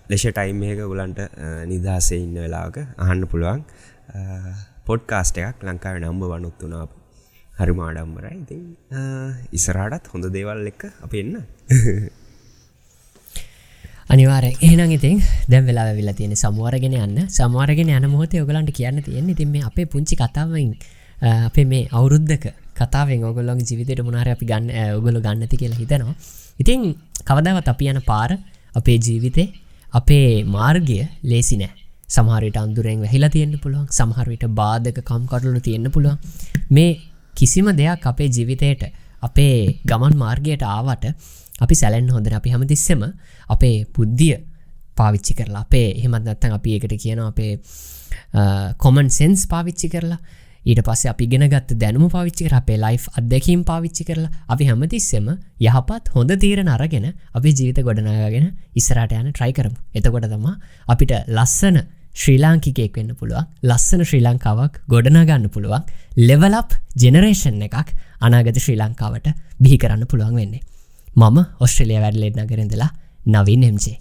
ලෙෂ ටයිම්යක ගුලන්ට නිදහසේ ඉන්න වෙලාක අහන්න පුළුවන් පොඩ්කාස්ට එකක් ලංකාව නම්බ වනුත් වුණා හරි මාඩම්බරයි ඉතින් ඉසරාටත් හොඳ දේවල් එක්ක අප එන්න. අනිවාර එහනම් ඉතින් දැම් වෙලා වෙලා තියෙන සමවාරගෙන යන්න. සමවාරගෙන යන මොහොත ඔගලන්ට කියන්න තියෙන ඉතින් මේ අපේ පුංචි කතාවයින් අපේ මේ අවුරුද්ධක කතාවෙන් ඔගොල්ලොන් ජීවිතයට මොනාර අපි ගන්න ඔගොල ගන්නති කියලා හිතනවා. ඉතින් කවදාවත් අපි යන පාර අපේ ජීවිතේ අපේ මාර්ගය ලේසි නෑ. සමහරයට අන්දුරෙන් වැහිලා තියෙන්න්න පුළුවන් සමහරවිට බාධක කම්කටලු තියෙන්න්න පුළුවන්. මේ කිසිම දෙයක් අපේ ජීවිතයට අපේ ගමන් මාර්ගයට ආවට අපි සැලෙන් හොඳන අපි හැමතිස්සෙම අපේ පුද්ධිය පාවිච්චි කරලා අපේ එහෙමත් නැත්තන් අපි එකට කියන අපේ කොමන් සෙන්ස් පාවිච්චි කරලා ඊට පස්සේ අපි ගෙන ගත්ත දැනුම පාවිච්චි කර අපේ ලයිෆ් අත්දැකීම් පාවිච්චි කරලා අපි හැමතිස්සෙම යහපත් හොඳ තීරණ අරගෙන අපි ජීවිත ගොඩනගගෙන ඉස්සරට යන ට්‍රයි කරමු. එතකොට තමා අපිට ලස්සන ශ්‍රී ලාංකිකයෙක් වෙන්න පුළුවන් ලස්සන ශ්‍රී ලංකාවක් ගොඩනගන්න පුළුවන් ලෙවලප් ජෙනරේෂන් එකක් අනාගත ශ්‍රී ලංකාවට බිහි කරන්න පුළුවන් වෙන්නේ. මම ඔස්ට්‍රලිය වැඩලෙත් නගරෙන්දලා නවින් එම්ජේ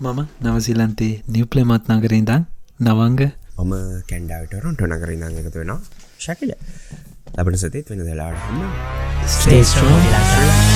මම නවසිලන්තේ නිවප්ලමත් නගරින්දං නවංග. මම කැන්ඩාවිටරොන්ට නගරිඳං එකතු වෙනවා. ශකිල. ලබට සතත් වෙන දෙලාට ස්ටේස්ට්‍රෝ ලංකාව